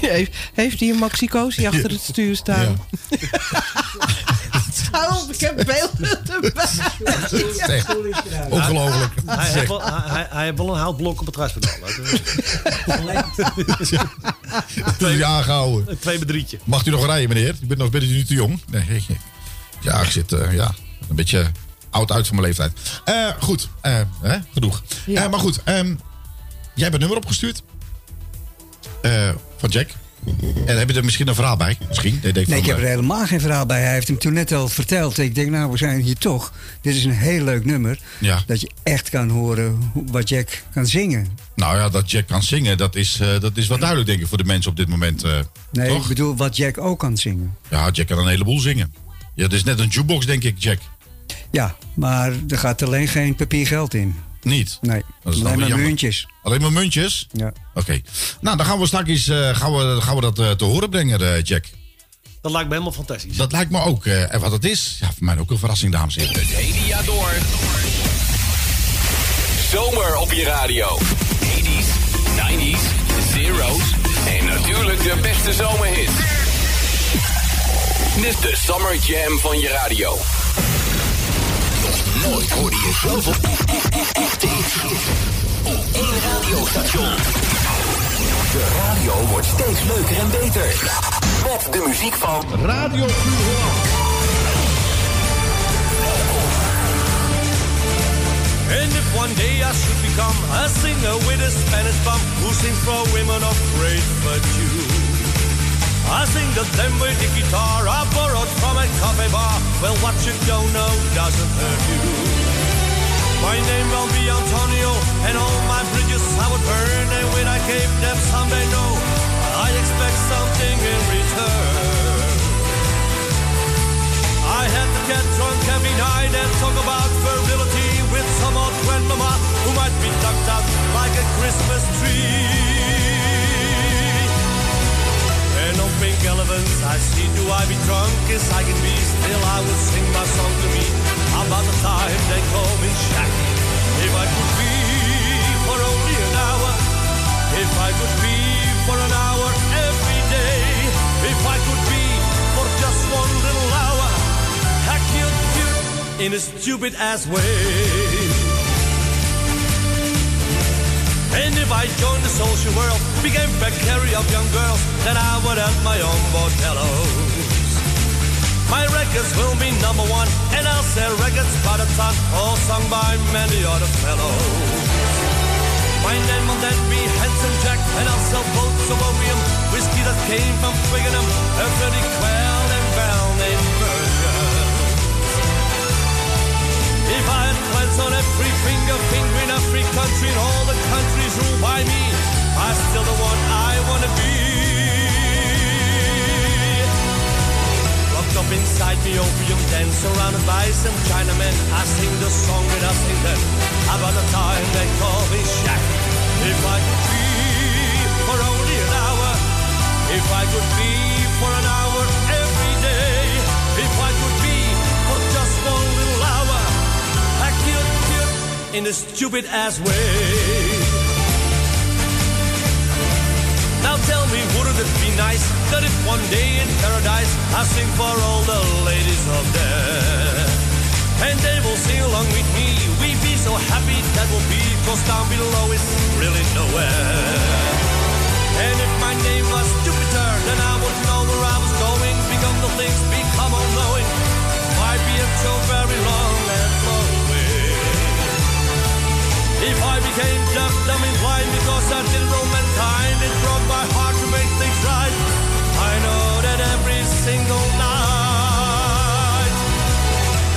heeft, heeft hij een maxicosi achter het stuur staan? Hou op, ik heb beelden erbij. Echt Ongelooflijk. Hij, heeft wel, hij, hij- hij heeft wel een houtblok op het gaspedaal. Dat is aangehouden. Een twee bedrietje. Mag u nog rijden, meneer? Ik ben nog bent u nu te jong? Nee. Ja, ik zit eh, ja, een beetje oud uit van mijn leeftijd. Eh, goed, eh, hè? genoeg. Eh, maar goed, ehm, jij hebt een nummer opgestuurd. Eh, van Jack. En heb je er misschien een verhaal bij? Misschien. Nee, ik heb er eh, helemaal geen verhaal bij. Hij heeft hem toen net al verteld. Ik denk, nou, we zijn hier toch. Dit is een heel leuk nummer. Ja. Dat je echt kan horen wat Jack kan zingen. Nou ja, dat Jack kan zingen, dat is, eh, dat is wel duidelijk, denk ik, voor de mensen op dit moment. eh, Nee, toch? ik bedoel wat Jack ook kan zingen. Ja, Jack kan een heleboel zingen. Ja, het is net een jukebox, denk ik, Jack. Ja, maar er gaat alleen geen papiergeld in. Niet? Nee, Dat is alleen maar jammer. muntjes. Alleen maar muntjes? Ja. Oké. Nou, dan gaan we straks eh, gaan we, gaan we dat eh, te horen brengen, eh, Jack. Dat lijkt me helemaal fantastisch. Dat lijkt me ook. eh, en wat het is, ja, voor mij ook een verrassing, dames en heren. Het hele jaar door. Zomer op je radio. 80s, 90s, zeros en natuurlijk de beste zomerhit. Dit is de Summer Jam van je radio. Nooit hoorde je zoveel echte hits op één radiostation. De radio wordt steeds leuker en beter. Met de muziek van Radio Puur. And if one day I should become a singer with a Spanish bum who sings for women of great virtue, I sing to them with the guitar I borrowed from a coffee bar. Well, what you don't know doesn't hurt you. My name will be Antonio, and all my bridges I would burn. And when I gave them some, they know I expect something in return. I had to get drunk every night and talk about virility with some old grandmama who might be tucked out like a Christmas tree. Elephants I see, do I be drunk as I can be? Still I would sing my song to me about the time they call me Shaggy. If I could be for only an hour, if I could be for an hour every day, if I could be for just one little hour, I cute, cute in a stupid ass way. And if I joined the social world, became Beccari of young girls, then I would have my own bordellos. My records will be number one, and I'll sell records by the ton, all sung by many other fellows. My name will then be Handsome Jack, and I'll sell boats of opium, whiskey that came from Twickenham, a pretty quail and bell If I had plans on every finger, finger in every country, and all the countries ruled by me, I'm still the one I wanna be. Locked up inside me opium den, surrounded by some Chinamen, I sing the song that I sing them about the time they call me Shaq. If I could be for only an hour, if I could be for an hour in a stupid ass way. Now tell me, wouldn't it be nice that if one day in paradise I sing for all the ladies of there? And they will sing along with me. We be so happy that will be, cause down below is really nowhere. And if my name was Jupiter, then I would know where I was going. Become the things, If I became deaf, dumb, and blind because I didn't know mankind, it broke my heart to make things right. I know that every single night,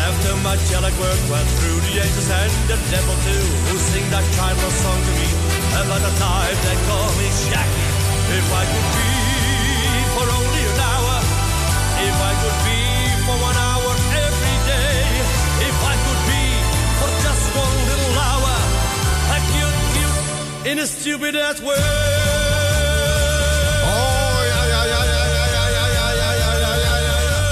after my angelic work went through the angels and the devil too, who sing that childless song to me about the time they call me Shaggy. If I could be for only an hour, in a stupid ass way. Oh, ja, ja, ja, ja, ja, ja, ja, ja, ja, ja, ja, ja, ja,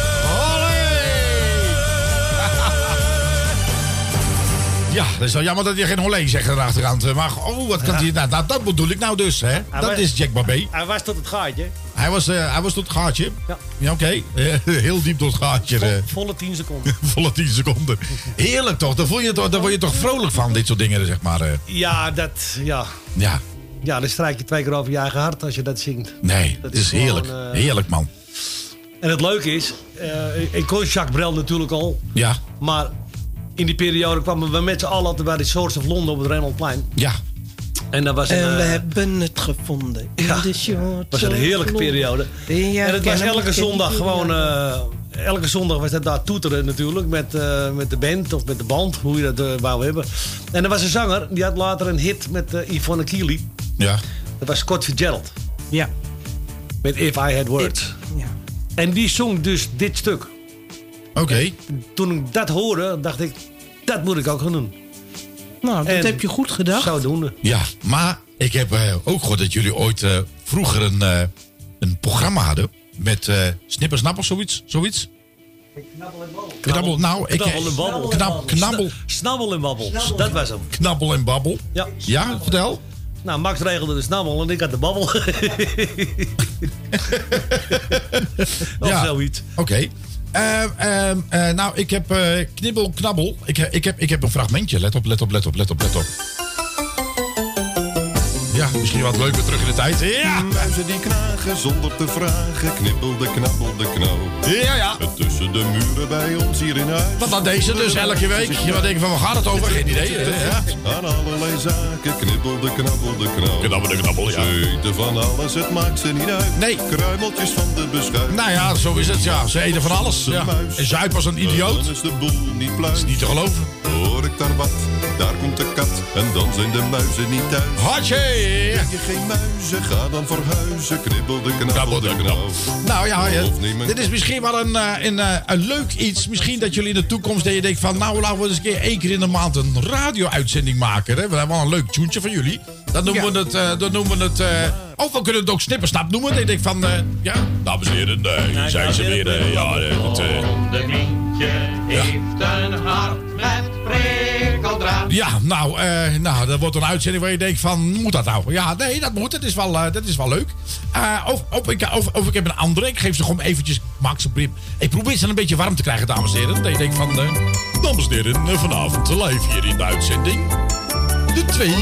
Ja, dat is wel jammer dat je geen Olé zegt erachteraan. Maar oh, wat kan Ja. hij... Nou, nou, dat bedoel ik nou dus, hè. Dat was- is Jack Babé. Hij was tot het gaatje. Hij was, eh, hij was tot het gaatje. Ja. Ja, oké. Eh, heel diep tot het gaatje. eh. Volle 10 seconden. Volle 10 seconden. Heerlijk toch? Daar, voel je toch? daar word je toch vrolijk van, dit soort dingen, zeg maar. Ja, dat... Ja. Ja. Ja, dan strijk je twee keer over je eigen hart als je dat zingt. Nee, Dat is is gewoon, heerlijk. Heerlijk, man. En het leuke is, ik kon Jacques Brel natuurlijk al. Ja. Maar in die periode kwamen we met z'n allen altijd bij de Source of Londen op het Renaldplein. Ja. En dat was een, En we eh, hebben het gevonden. In Ja, de short was een heerlijke periode. Ja, en het was elke zondag gewoon... eh, elke zondag was dat daar toeteren natuurlijk. Met, eh, met de band of met de band. Hoe je dat eh, wou hebben. En er was een zanger. Die had later een hit met eh, Yvonne Keely. Ja. Dat was Scott Fitzgerald. Ja. Met If I Had Words. Ja. En die zong dus dit stuk. Oké. Toen ik dat hoorde, dacht ik... Dat moet ik ook gaan doen. Nou, dat En heb je goed gedacht. Zodoende. Ja, maar ik heb eh, ook gehoord dat jullie ooit eh, vroeger een, eh, een programma hadden. Met eh snippersnap of zoiets. zoiets. Knabbel, nou, ik... Knabbel en babbel. Knab, knabbel, Snabbel en babbel. Dat was hem. knabbel en babbel. Ja. Ja, vertel. Nou, Max regelde de snabbel en ik had de babbel. of Ja. zoiets. Oké. Ehm, eh, nou, ik heb eh, knibbel, knabbel. Ik, eh, ik, heb, ik heb een fragmentje. Let op, let op, let op, let op, let op. Ja. misschien wat leuker terug in de tijd. Ja! Muizen die knagen zonder te vragen, knippelde, knabbelde, knauw. Ja, ja. Tussen de muren bij ons hier in huis. Wat dan deze dus elke week? Je wat denk je van, waar gaat het over? Geen idee. Ja. Aan allerlei zaken, knippelde, knabbelde, knauw. Knabbelde, knabbel, ja. Ze eten van alles, het maakt ze niet uit. Nee. Kruimeltjes van de beschuit. Nou ja, zo is het. Ja, ze eten van alles. Ja. En Zuip was een idioot. Dan is de boel niet pluis. is niet te geloven. Hoor ik daar wat, daar komt de kat. En dan zijn de muizen niet thuis. Heb je geen muizen, ga dan verhuizen. Knippelde, knabbelde, knauw. Nou ja, ja, Of niet meer. dit is misschien wel een, eh, een, eh, een leuk iets. Misschien dat jullie in de toekomst dat je denkt van... nou, laten we eens een keer één keer in de maand een radio-uitzending maken. Hè? We hebben wel een leuk tuentje van jullie. Dan noemen we het... eh, dan noemen we het of we kunnen het ook snippersnap noemen. Dat je denkt van... ja, dames en heren, nee, hier zijn ze weer. ja, het, De heeft een hart met ja, nou, eh, nou, dat wordt een uitzending waar je denkt van... moet dat nou? Ja, nee, dat moet. Dat is wel, eh, dat is wel leuk. Eh, of, of, ik, of, of ik heb een andere. Ik geef ze gewoon eventjes... Max en Brim. Ik probeer ze een beetje warm te krijgen, dames en heren. Dat je denkt van... dames en heren, vanavond live hier in de uitzending. De twee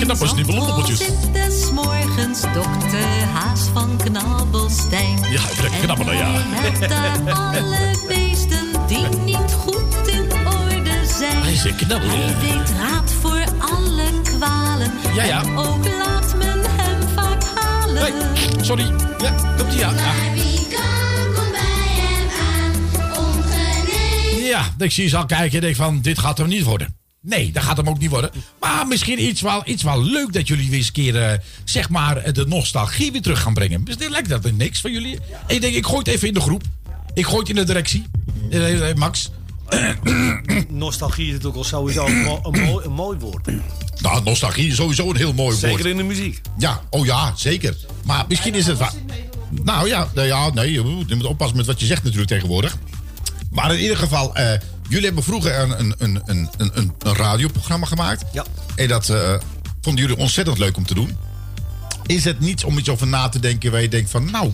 knappe snibbeloppeltjes. zit des morgens dokter Haas van Knabbelstein. Ja, lekker knabbelen, ja. Hij helpt daar alle beesten die zijn. Hij Hij weet raad voor alle kwalen. Ja, ja. En ook laat men hem vaak halen. Sorry. Ja, komt ie ja. ja. Ja, ik zie ze al kijken en denk van, dit gaat hem niet worden. Nee, dat gaat hem ook niet worden. Maar misschien iets wel, iets wel leuk dat jullie weer eens een keer, eh, zeg maar, de nostalgie weer terug gaan brengen. Dus lijkt dat er niks van jullie? En ik denk, ik gooi het even in de groep. Ik gooi het in de directie. Eh, eh, Max. Nostalgie is natuurlijk al sowieso een, mo- een mooi, een mooi woord. Nou, nostalgie is sowieso een heel mooi woord. Zeker in de muziek. Ja, oh ja, zeker. Maar misschien is het wel. Nou ja, ja, nee, je moet, oppassen met wat je zegt natuurlijk tegenwoordig. Maar in ieder geval, eh, jullie hebben vroeger een, een, een, een, radioprogramma gemaakt. Ja. En dat eh, vonden jullie ontzettend leuk om te doen. Is het niets om iets over na te denken waar je denkt van, nou,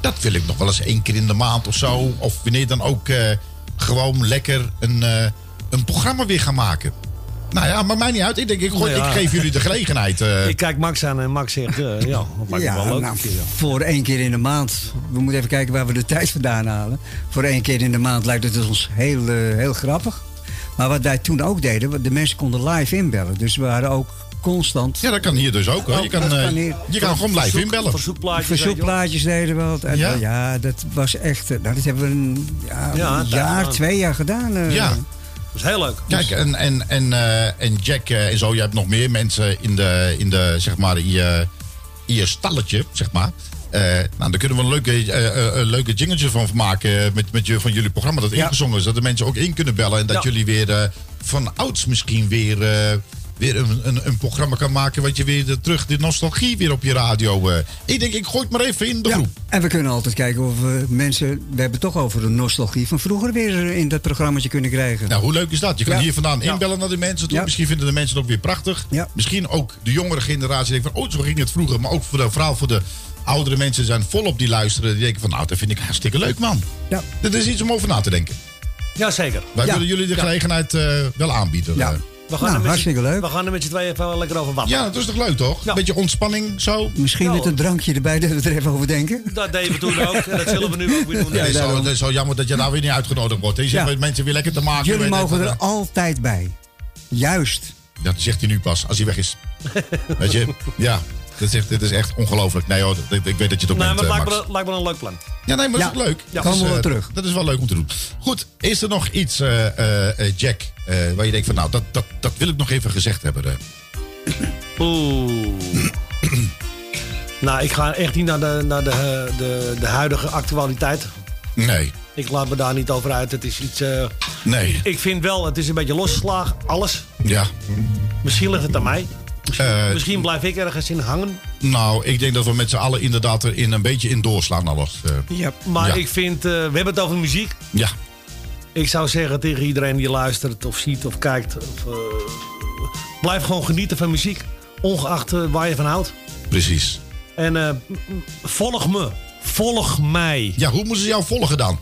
dat wil ik nog wel eens één keer in de maand of zo. Of wanneer dan ook eh, gewoon lekker een, eh, een programma weer gaan maken. Nou ja, maakt mij niet uit. Ik denk, ik, gooi, Nou ja. ik geef jullie de gelegenheid. eh. Ik kijk Max aan en Max zegt, eh, ja, dat Ja, wel leuk. nou, voor één keer in de maand. We moeten even kijken waar we de tijd vandaan halen. Voor één keer in de maand lijkt het ons heel, heel grappig. Maar wat wij toen ook deden, de mensen konden live inbellen. Dus we waren ook constant. Ja, dat kan hier dus ook. Hoor. Je kan, eh, kan hier. je kan gewoon live Verzoek- inbellen. Verzoekplaatjes. Verzoekplaatjes deden we altijd. Ja? Ja? ja, dat was echt. eh, Nou, dat hebben we een, ja, Ja, een daar jaar, aan. twee jaar gedaan. eh. Ja. Dat is heel leuk. Kijk, en, en, en, eh, en Jack eh, en zo, je hebt nog meer mensen in de, in de zeg maar, in je, in je stalletje, zeg maar. Eh, nou, daar kunnen we een leuke, eh, eh, een leuke jingletje van maken eh, met, met je, van jullie programma dat Ja. ingezongen is. Dat de mensen ook in kunnen bellen en dat Ja. jullie weer eh, van ouds misschien weer, eh, weer een, een, een programma kan maken. Wat je weer de, terug de nostalgie weer op je radio. eh. Ik denk, ik gooi het maar even in de Ja, groep. En we kunnen altijd kijken of we mensen. We hebben het toch over de nostalgie van vroeger weer in dat programmaatje kunnen krijgen. Nou, hoe leuk is dat? Je kan Ja. hier vandaan Ja. inbellen naar de mensen toe. Ja. Misschien vinden de mensen het ook weer prachtig. Ja. Misschien ook de jongere generatie denkt van... oh, zo ging het vroeger. Maar ook voor de, vooral voor de oudere mensen zijn volop die luisteren. Die denken van, nou, dat vind ik hartstikke leuk, man. Ja. Dat is iets om over na te denken. Jazeker. Wij Ja. willen jullie de Ja. gelegenheid eh, wel aanbieden. Ja. We gaan Nou, er hartstikke leuk. We gaan er met z'n tweeën even lekker over wachten. ja, dat is toch leuk, toch? Ja. Beetje ontspanning, zo. Misschien Ja, met een drankje erbij dat we er even over denken. Dat deden we toen ook. En dat zullen we nu ook weer doen. Ja, het, is zo, daarom. het is zo jammer dat je daar weer niet uitgenodigd wordt. Je Ja. met mensen weer lekker te maken. Jullie je, mogen er altijd bij. Juist. Dat zegt hij nu pas, als hij weg is. Weet je? Ja. Dat is echt, dit is echt ongelooflijk. Nee hoor, ik, ik weet dat je het ook Nee, bent, maar het eh, lijkt me, lijkt me een leuk plan. Ja, nee, maar dat is Ja. ook leuk. Ja. Dat is, Komen we eh, terug. Dat is wel leuk om te doen. Goed, is er nog iets, eh, Jack, eh, waar je denkt van, nou, dat, dat, dat wil ik nog even gezegd hebben. eh. Oeh. nou, ik ga echt niet naar de, naar de, de, de huidige actualiteit. Nee, Ik laat me daar niet over uit. Het is iets. eh, nee, ik vind wel, het is een beetje losgeslagen. Alles. ja. Misschien ligt het aan mij. Misschien, Eh, misschien blijf ik ergens in hangen. Nou, ik denk dat we met z'n allen inderdaad er in een beetje in doorslaan alles. eh. Ja. Maar Ja. ik vind, eh, we hebben het over muziek. ja, Ik zou zeggen tegen iedereen die luistert of ziet of kijkt. Of, blijf gewoon genieten van muziek. Ongeacht waar je van houdt. precies. En volg me. Volg mij. Ja, hoe moeten ze jou volgen dan?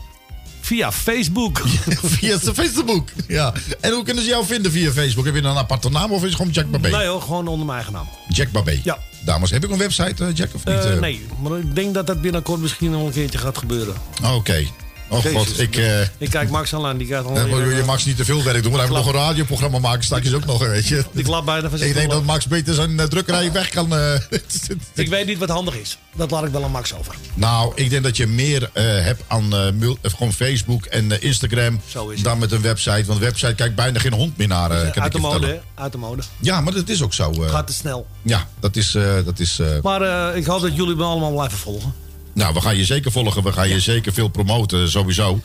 Via Facebook. via Facebook. Ja. En hoe kunnen ze jou vinden via Facebook? Heb je dan een aparte naam of is het gewoon Jack Babé? Nee hoor, gewoon onder mijn eigen naam. Jack Babé. Ja. Dames, heb ik een website, eh, Jack, of niet? Eh, eh? nee, maar ik denk dat dat binnenkort misschien nog een keertje gaat gebeuren. Oké. Oh Jezus. god, ik... eh, Ik kijk Max al aan, die gaat al eh, je eh, mag niet te veel werk doen, maar hij moet nog een radioprogramma maken straks ook nog, weet je. Die klap bijna van zijn Ik denk dat Max beter zijn eh, drukkerij weg kan... eh, Ik weet niet wat handig is. Dat laat ik wel aan Max over. Nou, ik denk dat je meer eh, hebt aan eh, gewoon Facebook en eh, Instagram Zo is het. dan met een website. Want een website kijkt bijna geen hond meer naar, eh, kan Uit ik de mode, vertellen. hè? Uit de mode. Ja, maar dat is ook zo. eh. Gaat te snel. Ja, dat is... eh, dat is eh, Maar eh, ik hoop dat jullie me allemaal blijven volgen. Nou, we gaan je zeker volgen. We gaan je zeker veel promoten, sowieso.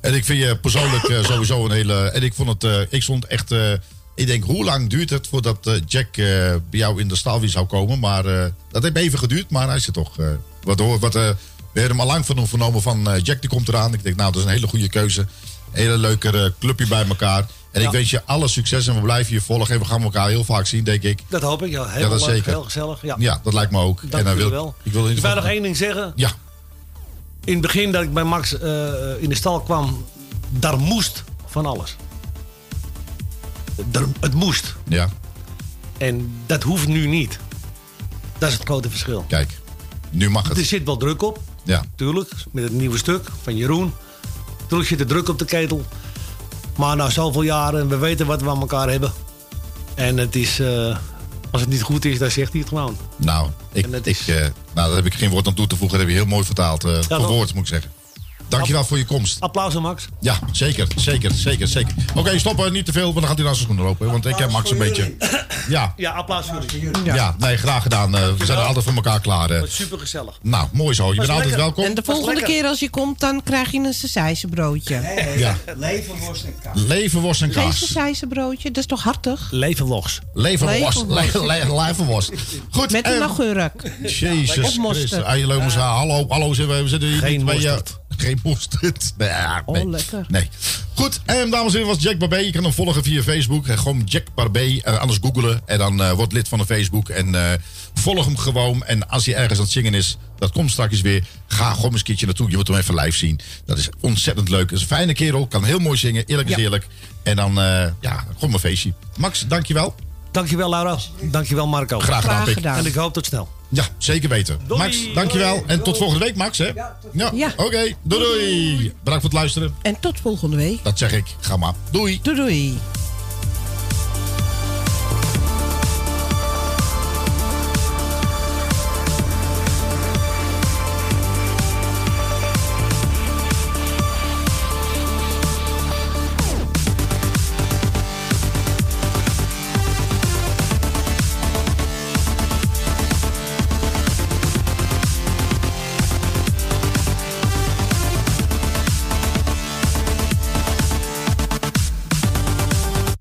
En ik vind je persoonlijk eh, sowieso een hele... En ik vond het... eh, ik stond echt... eh, ik denk, hoe lang duurt het voordat Jack bij jou in de stalwie zou komen? Maar dat heeft even geduurd, maar hij zit toch... eh, wat hoor, wat, we hebben hem al lang van hem vernomen van Jack die komt eraan. Ik denk, nou, dat is een hele goede keuze. Hele leuke clubje bij elkaar. En ik wens je alle succes en we blijven je volgen. En we gaan elkaar heel vaak zien, denk ik. Dat hoop ik, ja. Heel Ja, dat leuk, zeker. heel gezellig. Ja, Ja, dat lijkt me ook. Dank en dan jullie wil wel. ik wil in Ik wil nog één ding zeggen. Ja. In het begin dat ik bij Max eh, in de stal kwam, daar moest van alles. Het moest. Ja. En dat hoeft nu niet. Dat is het grote verschil. Kijk, nu mag het. Er zit wel druk op, Ja. tuurlijk. Met het nieuwe stuk van Jeroen. Tuurlijk zit er druk op de ketel. Maar na zoveel jaren, we weten wat we aan elkaar hebben. En het is, eh, als het niet goed is, dan zegt hij het gewoon. Nou, ik, ik, eh, nou, daar heb ik geen woord aan toe te voegen. Dat heb je heel mooi vertaald. toch? verwoord, moet ik zeggen. Dankjewel voor je komst. Applaus aan Max. Ja, zeker, zeker, zeker, zeker. Oké, stoppen, niet te veel, want dan gaat hij naar zijn schoenen lopen. Want ik heb Max een beetje... Ja, Ja, applaus voor jullie. ja. nee, graag gedaan. Eh, we zijn er altijd voor elkaar klaar. eh. Super gezellig. Nou, mooi zo. Je bent altijd welkom. En de volgende keer als je komt, dan krijg je een sausijzenbroodje. Ja. Leverworst en kaas. Leverworst en Geen kaas. sausijzenbroodje, dat is toch hartig? Leverworst. Leverworst. Le- le- Leverworst. Goed. Met een eh, agurk. Jezus Christus. aan. Hallo, hallo, zitten we we zitten hier Geen niet bij je- mosterd. Geen mosterd. Nee, ja, Oh, lekker. Nee. Goed, en dames en heren, was Jack Barbé. Je kan hem volgen via Facebook. Gewoon Jack Barbé. En anders googelen. En dan eh word lid van de Facebook. En eh, volg hem gewoon. En als hij ergens aan het zingen is, dat komt straks weer. Ga gewoon eens een keertje naartoe. Je wilt hem even live zien. Dat is ontzettend leuk. Dat is een fijne kerel. Kan heel mooi zingen. Eerlijk is Ja. eerlijk. En dan, eh, ja, gewoon een feestje. Max, dankjewel. Dankjewel Laura. Dankjewel Marco. Graag gedaan, Graag gedaan. En ik hoop tot snel. Ja, zeker weten. Doei. Max, dankjewel. En tot volgende week, Max. Hè? Ja, Ja. oké. Doei, doei. Bedankt voor het luisteren. En tot volgende week. Dat zeg ik. Ga maar. Doei. Doei doei.